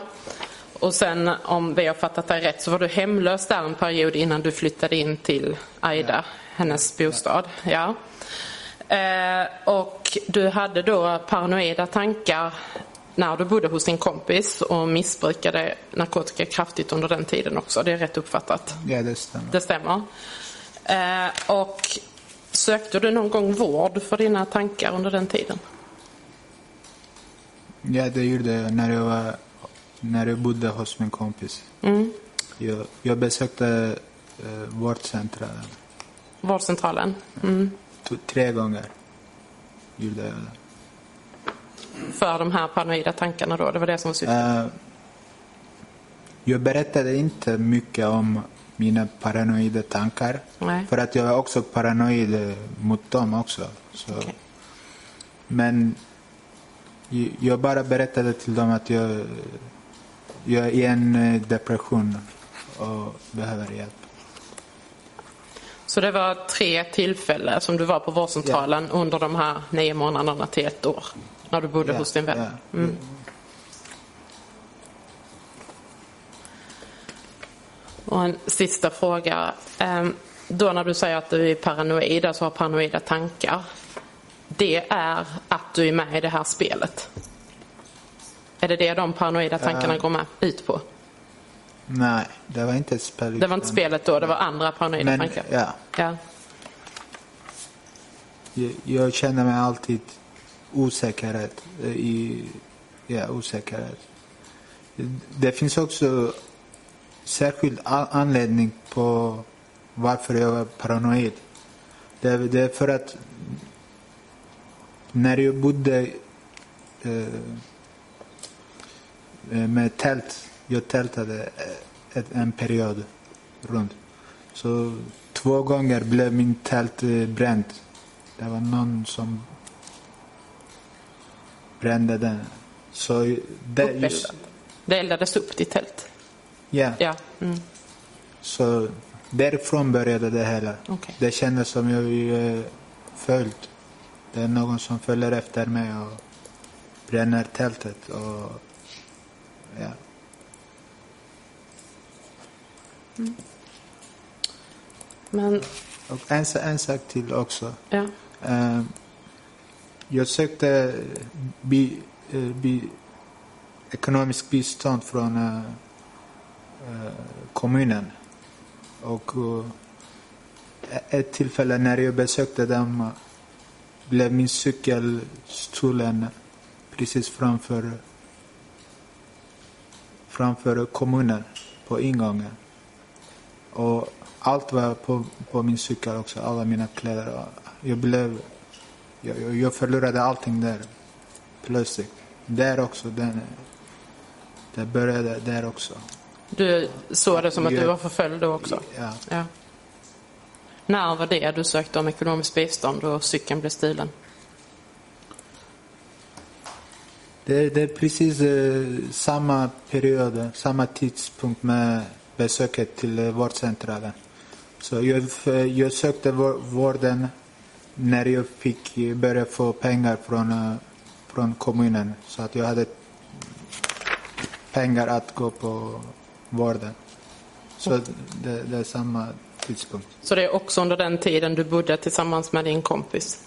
Och sen om vi har fattat det rätt så var du hemlös där en period innan du flyttade in till Aida, hennes bostad. Ja. Eh, och du hade då paranoida tankar när du bodde hos din kompis och missbrukade narkotika kraftigt under den tiden också. Det är rätt uppfattat? Ja, det stämmer. Det stämmer. Eh, och sökte du någon gång vård för dina tankar under den tiden? Ja, det gjorde jag när jag, var, när jag bodde hos min kompis. Mm. Jag, jag besökte eh, vårdcentralen Vårdcentralen? Mm. t- tre gånger. Gjorde jag det. För de här paranoida tankarna då? Det var det som var syftet? Eh, jag berättade inte mycket om mina paranoida tankar. Nej. För att jag var också paranoid mot dem också. Så. Okej. Men jag bara berättade till dem att jag, jag är i en eh, depression och behöver hjälp. Så det var tre tillfällen som du var på vårdcentralen under de här nio månaderna till ett år? När du bodde Ja, hos din vän? ja. Mm. Och en sista fråga. Ehm, Då när du säger att du är paranoid, alltså har paranoida tankar. Det är att du är med i det här spelet? Är det det de paranoida tankarna går med ut på? Nej, det var inte ett spel. Det var inte spelet då, det var andra paranoida Men, tankar? ja, Ja. jag, jag känner mig alltid osäkerhet. Eh, I, ja, osäkerhet. Det finns också särskild anledning på varför jag var paranoid. Det, är- det är för att när jag bodde eh, eh med tält, jag tältade eh, ett, en period runt. Så två gånger blev min tält eh, bränt. Det var någon som brände den. Så det, just. Det eldades upp ditt tält? ja, Ja. Mm. så därifrån började det hela. Okej. Det kändes som jag är följt. Det är någon som följer efter mig och bränner tältet. Och, ja. Men, och en, en sak till också. ja. Eh, jag sökte eh, bi, eh, bi, ekonomisk bistånd från äh, kommunen. Och äh, ett tillfälle när jag besökte dem blev min cykel stulen precis framför, framför kommunen på ingången. Och allt var på, på min cykel också, alla mina kläder. Jag blev... Jag, jag- jag förlorade allting där. Plötsligt. Där också. Den, det började där också. Du såg det som att du Ja. var förföljd då också? Ja. Ja. När var det du sökte om ekonomiskt bistånd och cykeln blev stulen? Det, det är precis eh, samma period, samma tidpunkt med besöket till eh, vårdcentralen. Så jag, f- jag sökte vår- vården när jag fick börja få pengar från, eh, från kommunen. Så att jag hade pengar att gå på vården. Så det, det är samma tidpunkt. Så det är också under den tiden du bodde tillsammans med din kompis?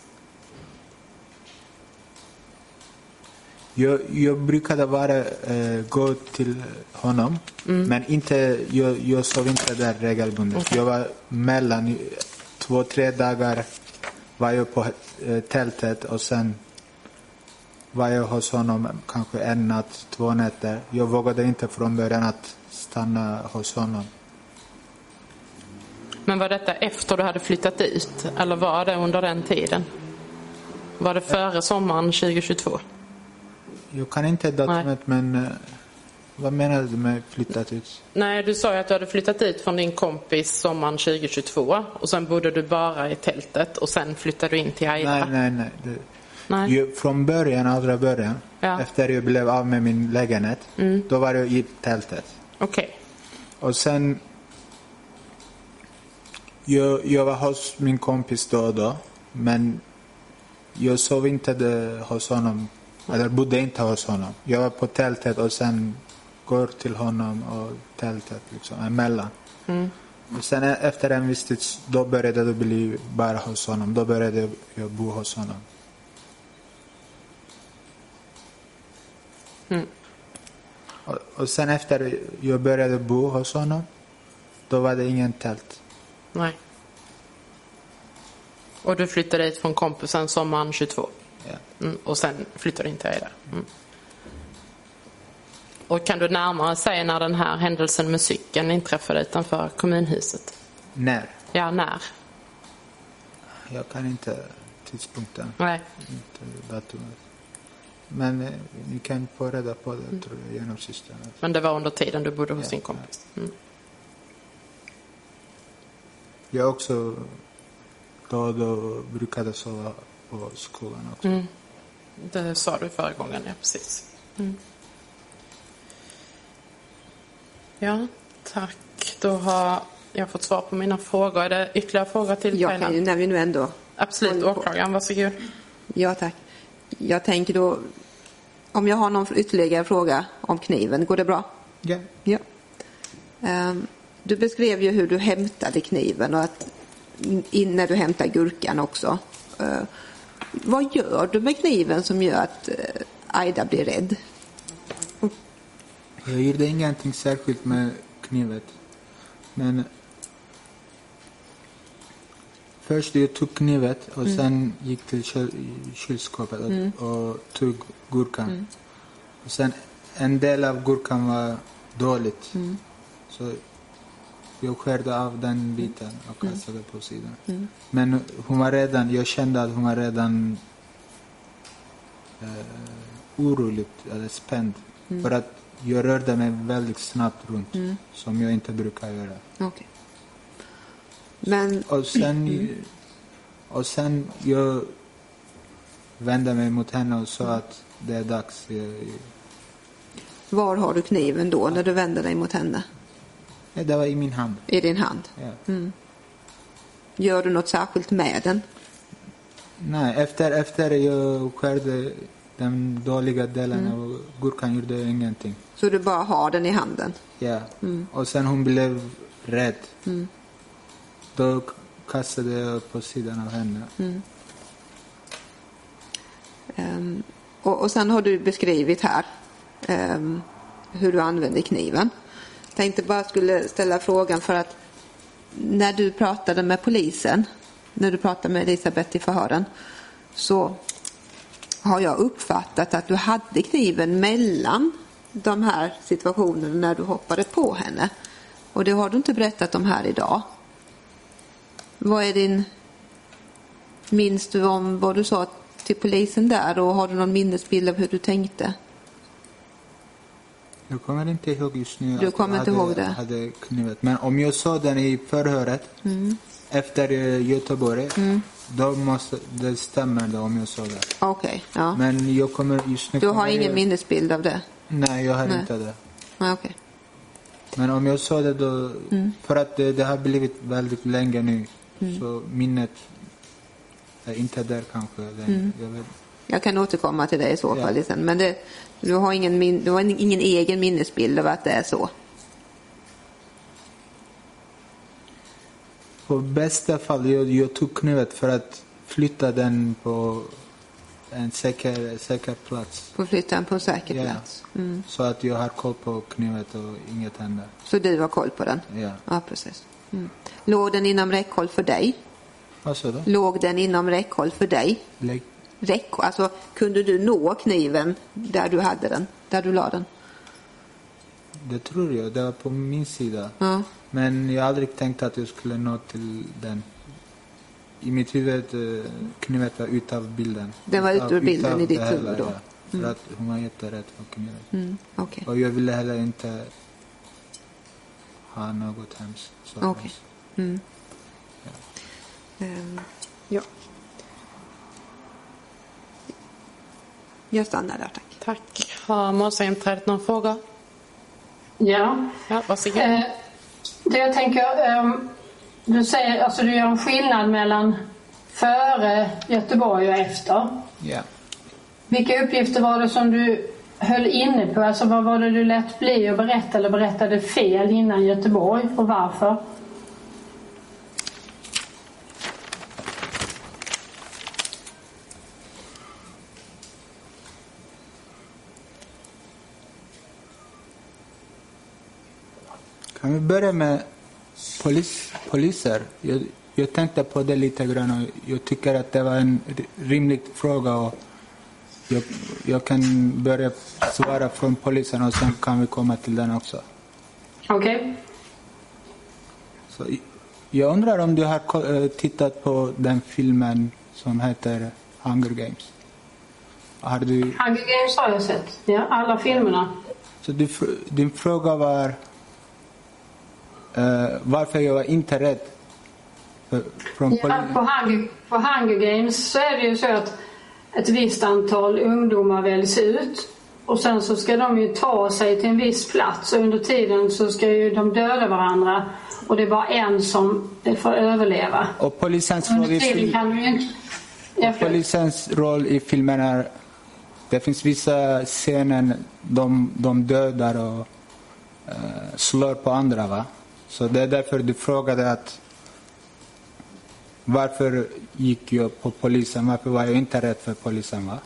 Jag, jag brukade bara eh, gå till honom, men inte, jag, jag sov inte där regelbundet. Jag var mellan två, tre dagar var jag på eh, tältet och sen var jag hos honom kanske en natt, två nätter. Jag vågade inte från början att stanna hos honom. Men var detta efter du hade flyttat ut? Eller var det under den tiden? Var det före sommaren 2022? Jag kan inte datumet, men eh, vad menar du med flyttat ut? Nej, du sa ju att du hade flyttat ut från din kompis sommaren 2022 och sen bodde du bara i tältet och sen flyttade du in till Aida. Nej, nej, nej. Det, Nej. ju, från början, allra början, Ja. efter jag blev av med min lägenhet, då var jag i tältet. Okej. Och sen... Jag, jag var hos min kompis då och då, men Jag sov inte hos honom, eller bodde inte hos honom. Jag var på tältet och sen går till honom och tältet liksom emellan. Och sen e- efter en viss tid, då började det bli bara hos honom. Då började jag bo hos honom. Och, och sen efter jag började bo hos honom, då var det ingen tält. Nej. Och du flyttade dit från kompisen sommaren 22? Ja. Mm, och sen flyttade inte jag där? Mm. Och kan du närmare säga när den här händelsen med cykeln inträffade utanför kommunhuset? När? Ja, när? Jag kan inte tidpunkten, Nej. inte datumet. Men eh, ni kan få reda på det tror jag, genom systern. Men det var under tiden du bodde hos Ja, din kompis? Mm. Jag också då och då brukade sova på skolan också. Mm. Det sa du förra gången, ja precis. Mm. Ja, tack. Då har jag fått svar på mina frågor. Är det ytterligare frågor till Jag kan ju, när vi nu ändå... Absolut, åklagaren, varsågod. Ja, tack. Jag tänker då, om jag har någon ytterligare fråga om kniven, går det bra? Ja. Ja. Ehm, du beskrev ju hur du hämtade kniven och att in när du hämtar gurkan också. Eh, vad gör du med kniven som gör att eh, Aida blir rädd? Jag gjorde ingenting särskilt med knivet. Men först jag tog knivet och sen gick till kyl, kylskåpet och, och tog gurkan. Och sen en del av gurkan var dåligt. Så jag skärde av den biten och kastade på sidan. Men hon var redan, jag kände att hon var redan eh, orolig eller spänd. För att jag rörde mig väldigt snabbt runt, som jag inte brukar göra. Okej. Men Och sen, och sen jag vände mig mot henne och sa att det är dags. Var har du kniven då när du vänder dig mot henne? det var i min hand. I din hand? Ja. Gör du något särskilt med den? Nej, efter, efter jag skärde den dåliga delen av gurkan gjorde ingenting. Så du bara har den i handen? Ja. Och sen hon blev rädd. Då kastade jag på sidan av henne. Ehm, och, och sen har du beskrivit här ehm, hur du använder kniven. Tänkte bara skulle ställa frågan för att när du pratade med polisen, när du pratade med Elisabeth i förhören, så har jag uppfattat att du hade kniven mellan de här situationerna när du hoppade på henne. Och det har du inte berättat om här idag. Vad är din... Minns du om vad du sa till polisen där och har du någon minnesbild av hur du tänkte? Jag kommer inte ihåg just nu Du kommer inte hade, ihåg det? hade knivet. Men om jag sa den i förhöret efter eh, Göteborg, då måste det stämmer då om jag sa det. Okej, ja. Men jag kommer just nu... Du har ingen jag, minnesbild av det? Nej, jag har Nej. inte det. Nej, okej. Men om jag sa det då, för att det, det har blivit väldigt länge nu, så minnet är inte där kanske längre. Jag vet. Jag kan återkomma till det i så Ja. fall sen. Men det, du, har ingen min, du har ingen egen minnesbild av att det är så? På bästa fall, jag, jag tog knivet för att flytta den på en säker, säker plats. Får flytta den på en säker Ja. plats? Mm. Så att jag har koll på knivet och inget händer. Så du har koll på den? Ja. Ja, precis. Mm. Låg den inom räckhåll för dig? Vad sa du? Låg den inom räckhåll för dig? Lägg. Räck, alltså kunde du nå kniven där du hade den? Där du la den? Det tror jag, det var på min sida. Ja. Men jag har aldrig tänkt att jag skulle nå till den. I mitt huvud, eh, knivet var utav bilden. Den var ur Utav- bilden utav i ditt huvud då? Ja. För att hon var jätterädd för knivet. Mm. Okej. Och jag ville heller inte ha något hemskt. Okej. hemskt. Mm. Ehm, ja. Jag stannar där, tack. Tack. Har målsägandebiträdet några frågor? Ja. Ja, varsågod. Eh, det jag tänker, ehm, du säger, alltså du gör en skillnad mellan före Göteborg och efter. Ja. Vilka uppgifter var det som du höll inne på? Alltså vad var det du lät bli att berätta eller berättade fel innan Göteborg och varför? Kan vi börja med polis, poliser? Jag, jag tänkte på det lite grann och jag tycker att det var en rimlig fråga. Och jag, jag kan börja svara från polisen och sen kan vi komma till den också. Okej. Så, jag undrar om du har eh, tittat på den filmen som heter Hunger Games? Har du, Hunger Games har jag sett. Ja, alla filmerna. så du, din fråga var eh, varför jag inte rädd för, från Ja, på, Hunger, på Hunger Games så är det ju så att ett visst antal ungdomar väljs ut och sen så ska de ju ta sig till en viss plats och under tiden så ska ju de döda varandra och det är bara en som får överleva. Och polisens roll, i fil- polisens roll i filmen är det finns vissa scener de, de dödar och eh, slår på andra. Va? Så det är därför du frågade att varför gick jag på polisen? Varför var jag inte rädd för polisen? Va?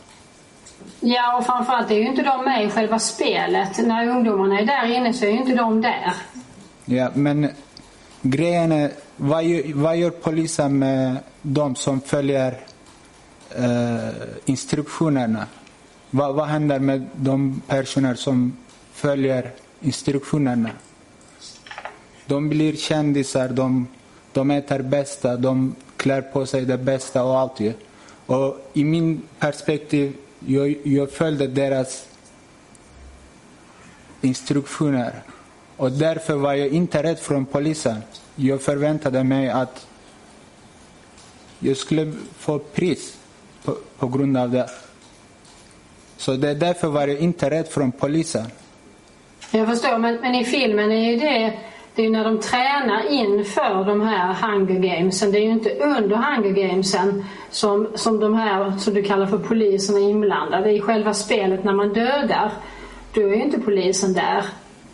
Ja, och framförallt är ju inte de med i själva spelet. När ungdomarna är där inne så är ju inte de där. Ja, men grejen är, vad gör, vad gör polisen med de som följer eh, instruktionerna? Vad, vad händer med de personer som följer instruktionerna? De blir kändisar, de, de äter bästa, de klär på sig det bästa och allt. Ju. Och i min perspektiv, jag, jag följde deras instruktioner. Och därför var jag inte rädd från polisen. Jag förväntade mig att jag skulle få pris på, på grund av det. Så det är därför var jag inte rädd från polisen. Jag förstår, men, men i filmen är ju det, det är ju när de tränar inför de här Hunger Gamesen. Det är ju inte under Hunger Gamesen som, som de här, som du kallar för polisen, är inblandade. I själva spelet när man dödar, då är ju inte polisen där.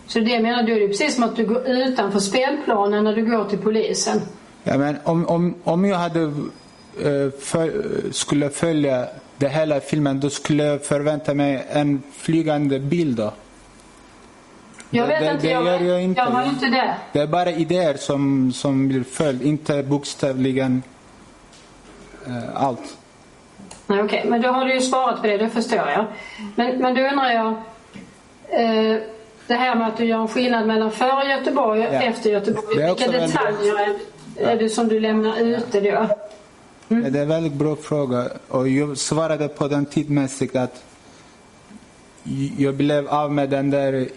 Så det jag menar, då är det precis som att du går utanför spelplanen när du går till polisen. Ja, men om, om, om jag hade, eh, för, skulle följa det hela filmen då skulle jag förvänta mig en flygande bil. Då. Jag vet det, inte, det jag, gör jag inte. jag ju inte där. Det är bara idéer som, som blir följd, inte bokstavligen eh, allt. Nej, okej, men då har du ju svarat på det, det förstår jag. Men, men då undrar jag, eh, det här med att du gör en skillnad mellan före Göteborg och Ja. efter Göteborg. Det Vilka detaljer är, är det som du lämnar ute då? Det är en väldigt bra fråga och jag svarade på den tidmässigt att jag blev av med den där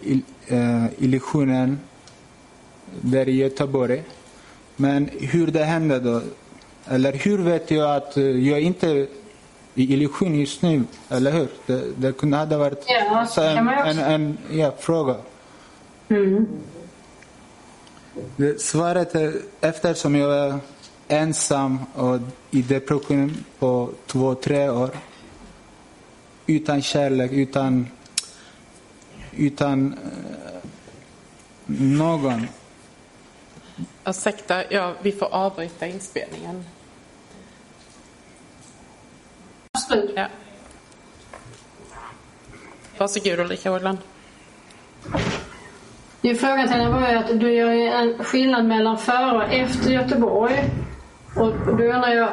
eh, illusionen där i Göteborg. Men hur det hände då? Eller hur vet jag att eh, jag inte är i illusion just nu? Eller hur? Det, det kunde ha varit Ja, så en, en, en ja, fråga. Mm. Det, svaret är eftersom jag var ensam och i depression på två, tre år. Utan kärlek, utan, utan eh, någon. Ursäkta, ja, vi får avbryta inspelningen. Absolut. Ja. Varsågod Ulrika. Det är frågan till henne var ju att du gör en skillnad mellan före och efter Göteborg. Och då undrar jag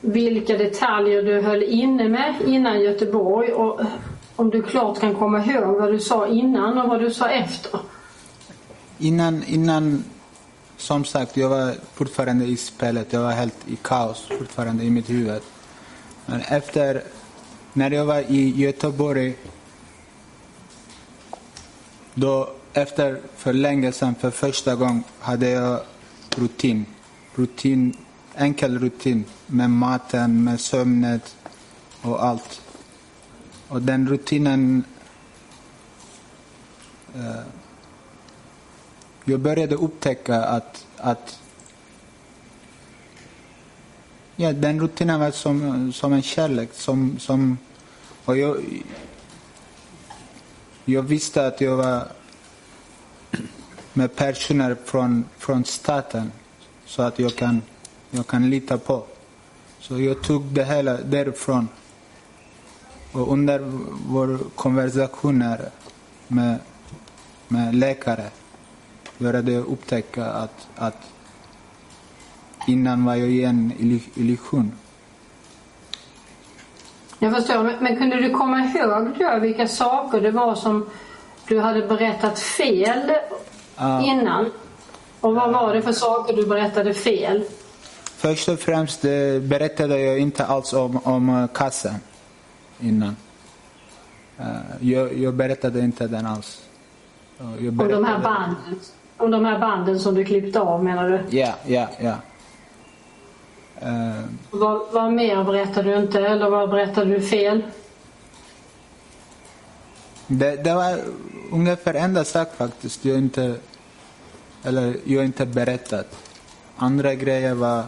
vilka detaljer du höll inne med innan Göteborg och om du klart kan komma ihåg vad du sa innan och vad du sa efter. Innan, innan, som sagt, jag var fortfarande i spelet. Jag var helt i kaos fortfarande i mitt huvud. Men efter, när jag var i Göteborg, då efter för länge sedan, för första gången, hade jag rutin. rutin enkel rutin med maten, med sömnet och allt. Och den rutinen eh, jag började upptäcka att, att Ja, den rutinen var som, som en kärlek. Som, som, och jag, jag visste att jag var med personer från, från staten så att jag kan, jag kan lita på. Så jag tog det hela därifrån. Och under vår konversationer med, med läkare började jag upptäcka att, att innan var jag i en illusion. Jag förstår, men, men kunde du komma ihåg då vilka saker det var som du hade berättat fel Ja. innan? Och vad var det för saker du berättade fel? Först och främst eh, berättade jag inte alls om, om kassan innan. Eh, jag, jag berättade inte den alls. Jag Om de här banden? Om de här banden som du klippte av menar du? Ja, ja, ja. Eh, Vad, vad mer berättade du inte eller vad berättade du fel? det, det var ungefär enda sak faktiskt jag inte, eller jag inte berättat. Andra grejer var,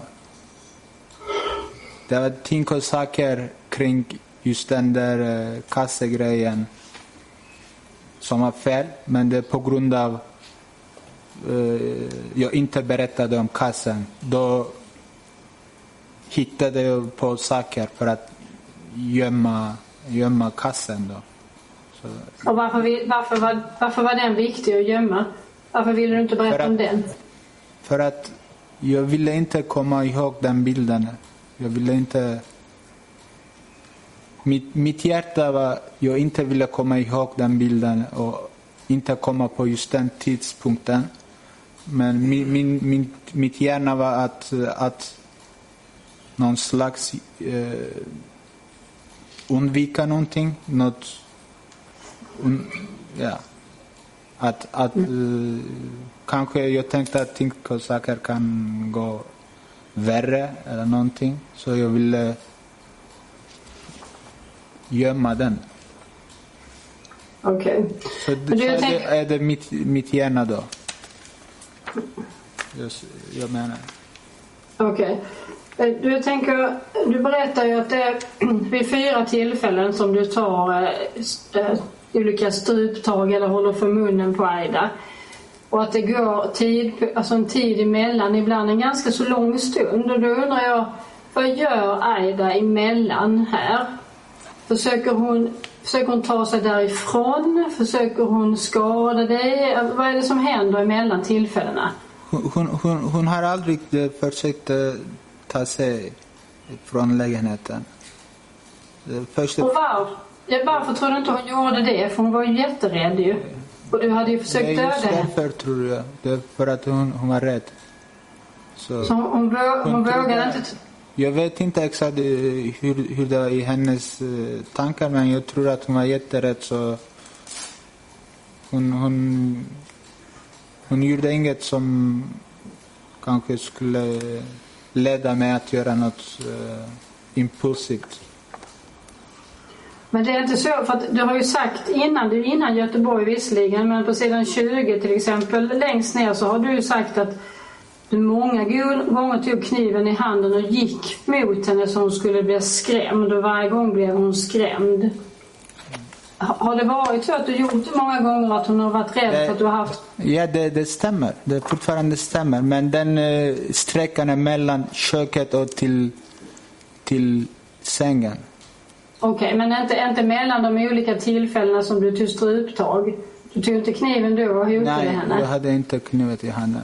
det var ting och saker kring just den där uh, kassegrejen som var fel, men det är på grund av eh, jag inte berättade om kassan. Då hittade jag på saker för att gömma, gömma kassan. Då. Så, Och varför, varför, var, varför var den viktig att gömma? Varför ville du inte berätta att- om den? För att jag ville inte komma ihåg den bilden. Jag ville inte... Mitt, mitt hjärta var jag inte ville komma ihåg den bilden och inte komma på just den tidpunkten. Men min, min, min, mitt hjärna var att, att någon slags eh, undvika någonting. Något, un, ja. Att, att eh, kanske jag tänkte att ting och saker kan gå värre eller någonting. Så jag ville gömma den. Okej. Så, Men det, du så det är det mitt, mitt hjärna då. Just, jag menar. Okej. Eh, Du tänker, du berättar ju att det är [clears throat] vid fyra tillfällen som du tar eh, olika struptag eller håller för munnen på Aida. Och att det går tid, alltså en tid emellan, ibland en ganska så lång stund. Och då undrar jag, vad gör Aida emellan här? Försöker hon, försöker hon ta sig därifrån? Försöker hon skada dig? Eh, Vad är det som händer emellan tillfällena? Hon, hon, hon, hon har aldrig eh, försökt eh, ta sig från lägenheten. Det första, Och var, ja, varför tror du inte hon gjorde det? För hon var ju jätterädd ju. Och du hade ju det försökt döda just henne. därför tror jag. Det är för att hon, hon var rädd. Så. Så hon, hon, vå- hon vågade inte... Jag vet inte exakt hur, hur det var i hennes eh, tankar men jag tror att hon var jätterädd så hon, hon, hon gjorde inget som kanske skulle leda mig att göra något eh, impulsivt. Men det är inte så, för att du har ju sagt innan, du innan Göteborg visserligen, men på sidan 20 till exempel längst ner så har du ju sagt att många gånger tog kniven i handen och gick mot henne så hon skulle bli skrämd och varje gång blev hon skrämd. Ha- Har det varit så att du gjort det många gånger att hon har varit rädd för att du har haft Ja, det, det stämmer. Det fortfarande stämmer. Men den eh, sträckan mellan köket och till, till sängen. Okej, men inte, inte mellan de olika tillfällena som du tog struptag? Du tog inte kniven då och hotade Nej, henne? jag hade inte knivet i handen.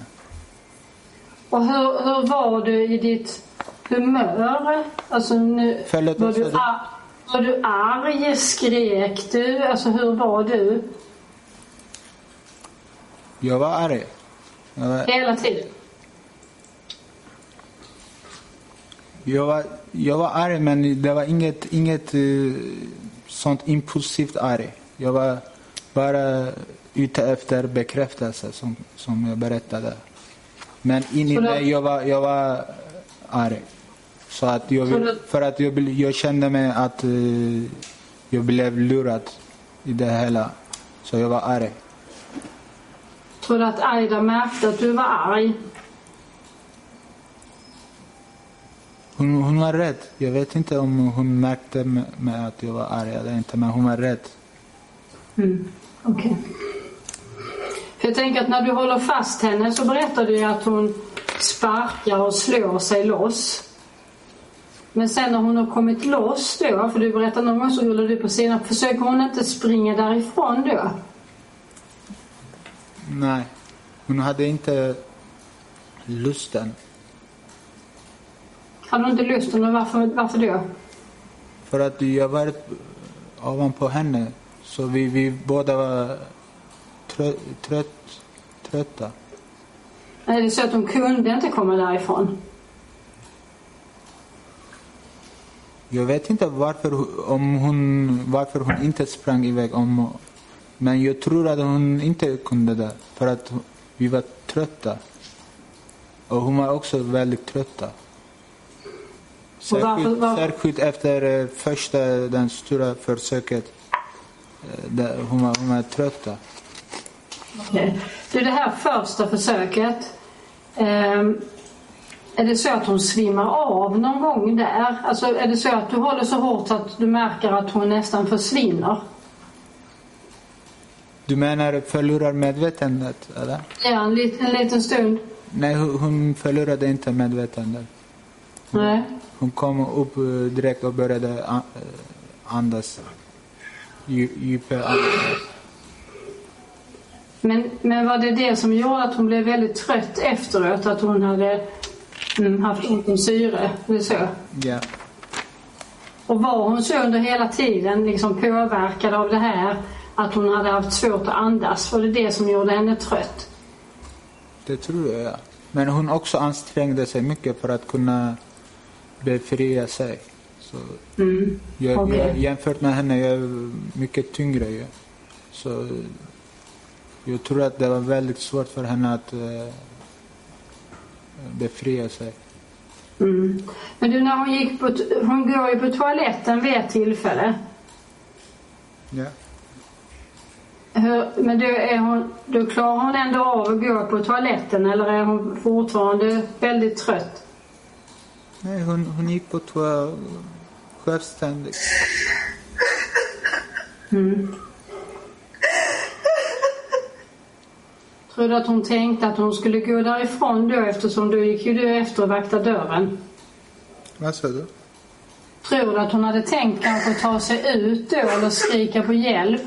Och hur, hur var du i ditt humör? Alltså nu, Förlåt, var, du ar- var du arg? Skrek du? Alltså hur var du? Jag var arg. Jag var, Hela tiden? jag var, jag var arg, men det var inget, inget eh, sånt impulsivt arg. Jag var bara ute efter bekräftelse, som, som jag berättade. Men in i Så då- mig, jag var, jag var arg. Så att jag, Så för att jag, jag kände mig att eh, jag blev lurad i det hela. Så jag var arg. Tror du att Aida märkte att du var arg? Hon, hon var rädd. Jag vet inte om hon märkte med, med att jag var arg eller inte, men hon var rädd. Mm. Okej. För jag tänker att när du håller fast henne så berättar du att hon sparkar och slår sig loss. Men sen när hon har kommit loss då, för du berättar någon gång så rullar du på sidan, försöker hon inte springa därifrån då? Nej, hon hade inte lusten. Hade hon inte lusten och varför, varför då? För att jag var ovanpå henne, så vi, vi båda var trö, trött, trötta. Är det så att hon kunde inte komma därifrån? Jag vet inte varför, om hon, varför hon inte sprang iväg. Om, men jag tror att hon inte kunde det, för att vi var trötta. Och hon var också väldigt trötta. Särskilt, särskilt efter eh, första, den stora försöket. eh, där Hon var, hon var trötta. [laughs] Du, det här första försöket. ehm, är det så att hon svimmar av någon gång där? Alltså är det så att du håller så hårt att du märker att hon nästan försvinner? Du menar förlorar medvetandet, eller? Ja, en, lit, en liten stund. Nej, hon- hon förlorade inte medvetandet. Nej. Hon kom upp eh, direkt och började eh, andas. Dju- Djupa andas. Men, men var det det som gjorde att hon blev väldigt trött efteråt? Att hon hade mm, haft ont om syre? Eller så? Ja. Och var hon så under hela tiden liksom påverkad av det här? Att hon hade haft svårt att andas? Var det det som gjorde henne trött? Det tror jag, ja. Men hon också ansträngde sig mycket för att kunna befria sig. Så Mm. jag, Okej. jag, jämfört med henne, jag är mycket tyngre ju. Så jag tror att det var väldigt svårt för henne att eh, befria sig. Mm. Men du, när hon gick på... Hon går ju på toaletten vid ett tillfälle. Ja. Hur, men då, är hon, då klarar hon ändå av att gå på toaletten eller är hon fortfarande väldigt trött? Nej, hon, hon gick på toa självständigt. Tror du att hon tänkte att hon skulle gå därifrån då eftersom då gick ju du efter och vaktade dörren? Vad sa du? Tror du att hon hade tänkt kanske ta sig ut då eller skrika på hjälp?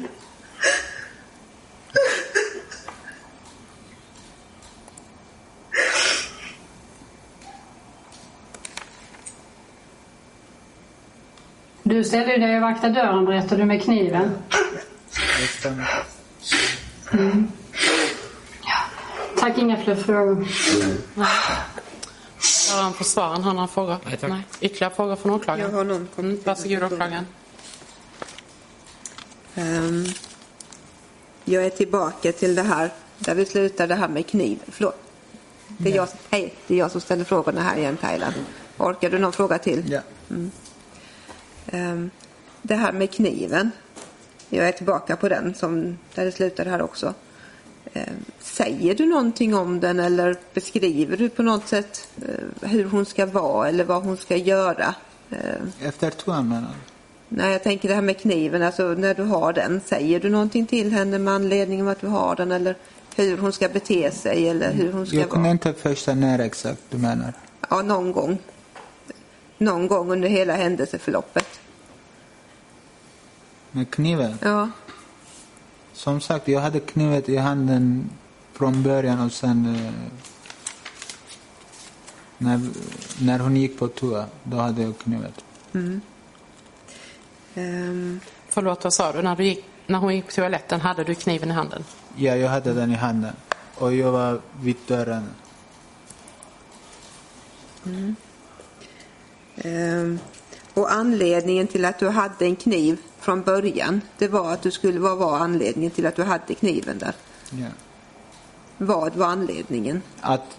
Du ställde ju dig och vaktade dörren berättade du med kniven. Stämmer. Tack, inga fler frågor. Har försvararen har några frågor? Nej, tack. Ytterligare frågor från åklagaren? Jag har någon Mm, varsågod åklagaren. Ehm, jag är tillbaka till det här där vi slutade det här med kniv. Förlåt. Det är, jag, hej, det är jag som ställer frågorna här igen, Thailand. Orkar du någon fråga till? Ja. Ehm, det här med kniven. Jag är tillbaka på den som där det slutade här också. Ehm, säger du någonting om den eller beskriver du på något sätt eh, hur hon ska vara eller vad hon ska göra? Ehm, Efter toan menar du? Nej, jag tänker det här med kniven, alltså när du har den, säger du någonting till henne med anledning av att du har den eller hur hon ska bete sig eller hur hon ska Jag kunde vara? inte första när exakt du menar. Ja, någon gång. Någon gång under hela händelseförloppet. Med kniven? Ja, Som sagt, jag hade kniven i handen från början och sen eh, när, när hon gick på toa, då hade jag kniven. ehm, Förlåt, vad sa du? När, du gick, när hon gick på toaletten hade du kniven i handen? Ja, jag hade den i handen. Och jag var vid dörren. ehm, och anledningen till att du hade en kniv från början, det var att du skulle, vad var anledningen till att du hade kniven där? Ja. Vad var anledningen? Att,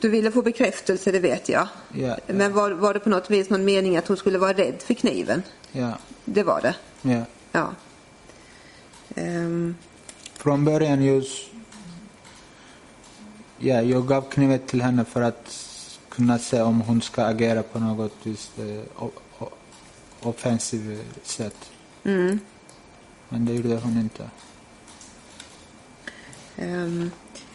Du ville få bekräftelse, det vet jag. ja, Men var, var det på något vis någon mening att hon skulle vara rädd för kniven? ja, Det var det. ja. Ja. Ehm, Från början just... Ja, jag gav knivet till henne för att kunna se om hon ska agera på något visst o- o- offensivt sätt. Mm. Men det gjorde hon inte. Ehm,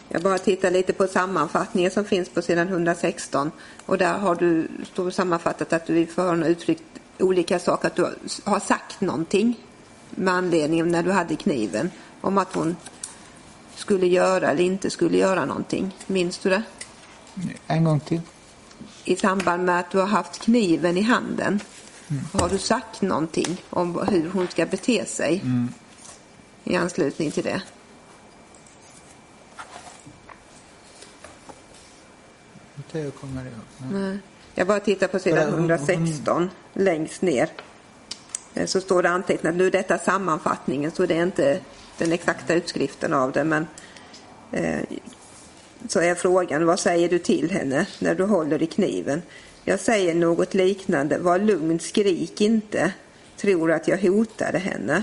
Jag bara tittar lite på sammanfattningen som finns på sidan 116 och där har du står sammanfattat att du i förhören har uttryckt olika saker, att du har sagt någonting med anledning av när du hade kniven om att hon skulle göra eller inte skulle göra någonting. Minns du det? En gång till. I samband med att du har haft kniven i handen har du sagt någonting om hur hon ska bete sig i anslutning till det. Inte jag kommer ihåg. Nej. Jag bara tittar på sidan För hon- 116 längst ner. Eh, Så står det antecknat, nu är detta sammanfattningen så det är inte den exakta utskriften av det men eh, så är frågan, vad säger du till henne när du håller i kniven? Jag säger något liknande, var lugn, skrik inte, tror att jag hotade henne.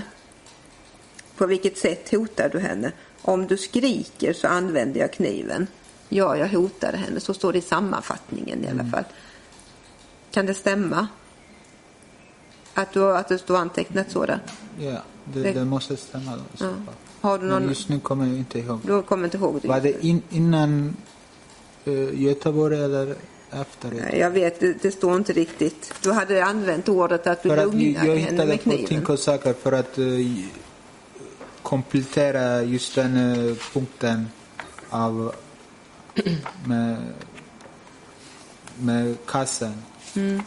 På vilket sätt hotar du henne? Om du skriker så använder jag kniven. Ja, jag hotade henne. Så står det i sammanfattningen i alla fall. Kan det stämma? Att, du, att det står antecknat så där? Ja, det, Det- måste stämma då, Ja. Har du Men någon... just nu kommer jag inte ihåg. Du kommer inte ihåg det? Var det in, innan uh, Göteborg eller efter? Nej, Jag vet, det, det står inte riktigt. Du hade använt ordet att du För att lugnade jag, jag henne hittade med på kniven. Tinko saker för att uh, komplettera just den eh, punkten av [clears throat] med, med kassen. Mm.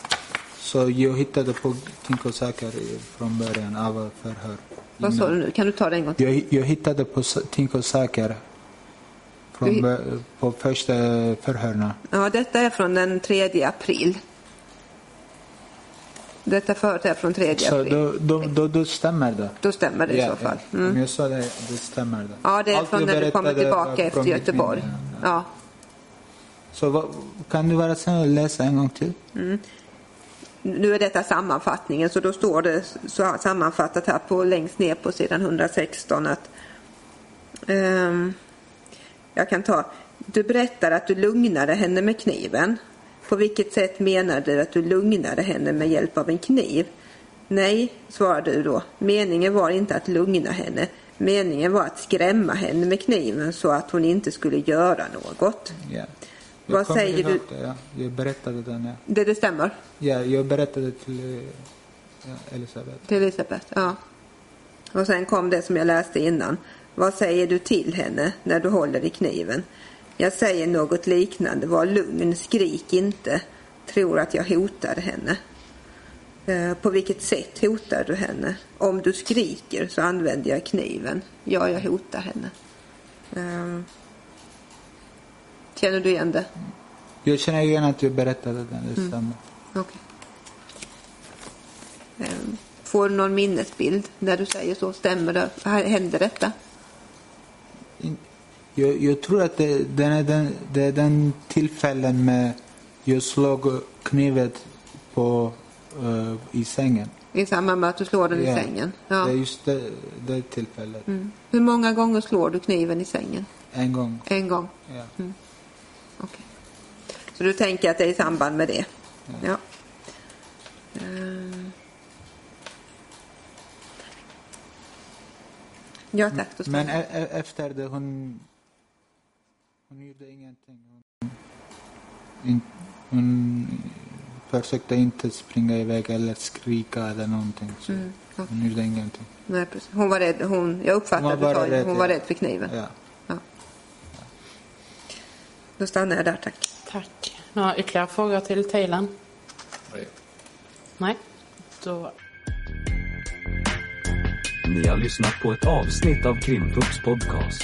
Så jag hittade på Tinko saker i- från början av förhör. Vad sa du nu? Kan du ta det en gång till? Jag, jag hittade på s- Tinko saker Du från, bö- på första förhörna. Ja, detta är från den 3 april. Detta förut är från 3 Så april. då, då, då, då stämmer det. Då stämmer det i Ja, så fall. Mm. Om jag sa det, det stämmer det. Ja, det är Allt från när du kommer tillbaka efter Göteborg. minne. Ja. Så vad, kan du vara snäll och läsa en gång till? Nu är detta sammanfattningen så då står det så sammanfattat här på längst ner på sidan 116 att ehm, jag kan ta du berättar att du lugnade henne med kniven. På vilket sätt menar du att du lugnade henne med hjälp av en kniv? Nej, svarar du då. Meningen var inte att lugna henne. Meningen var att skrämma henne med kniven så att hon inte skulle göra något. Ja. Vad kommer säger du? Det, ja. Jag berättade den, ja. Det, det stämmer ja. Jag berättade till eh, ja, Elisabeth. till Elisabeth. Ja. Och sen kom det som jag läste innan. Vad säger du till henne när du håller i kniven? Jag säger något liknande. Var lugn, skrik inte. Tror att jag hotar henne. Eh, På vilket sätt hotar du henne? Om du skriker så använder jag kniven. Ja, jag hotar henne. Eh, Känner du igen det? Jag känner igen att jag berättade den, det Mm. stämmer. Okej. Eh, Får du någon minnesbild när du säger så? Stämmer det? Händer detta? Jag, jag tror att det, den är den, det är den tillfällen med jag slog knivet på, eh, i sängen. I samband med att du slår den Ja. i sängen? Det är Ja. just det, det tillfället. Mm. Hur många gånger slår du kniven i sängen? En gång. En gång? Ja. Okej. Så du tänker att det är i samband med det? Ja. Eh. Ja tack, då ska Men e- e- efter det hon... Hon gjorde ingenting. Hon, in, hon försökte inte springa iväg eller skrika eller någonting. Så Mm, okej. Hon gjorde ingenting. Nej, precis. Hon var rädd. Hon, jag uppfattar Hon att var bara rädd, hon ja. var rädd för kniven. Ja. Då stannar jag där, tack. Tack. Några ytterligare frågor till Taylan? Nej. Då... Ni har lyssnat på ett avsnitt av Krimfupps podcast.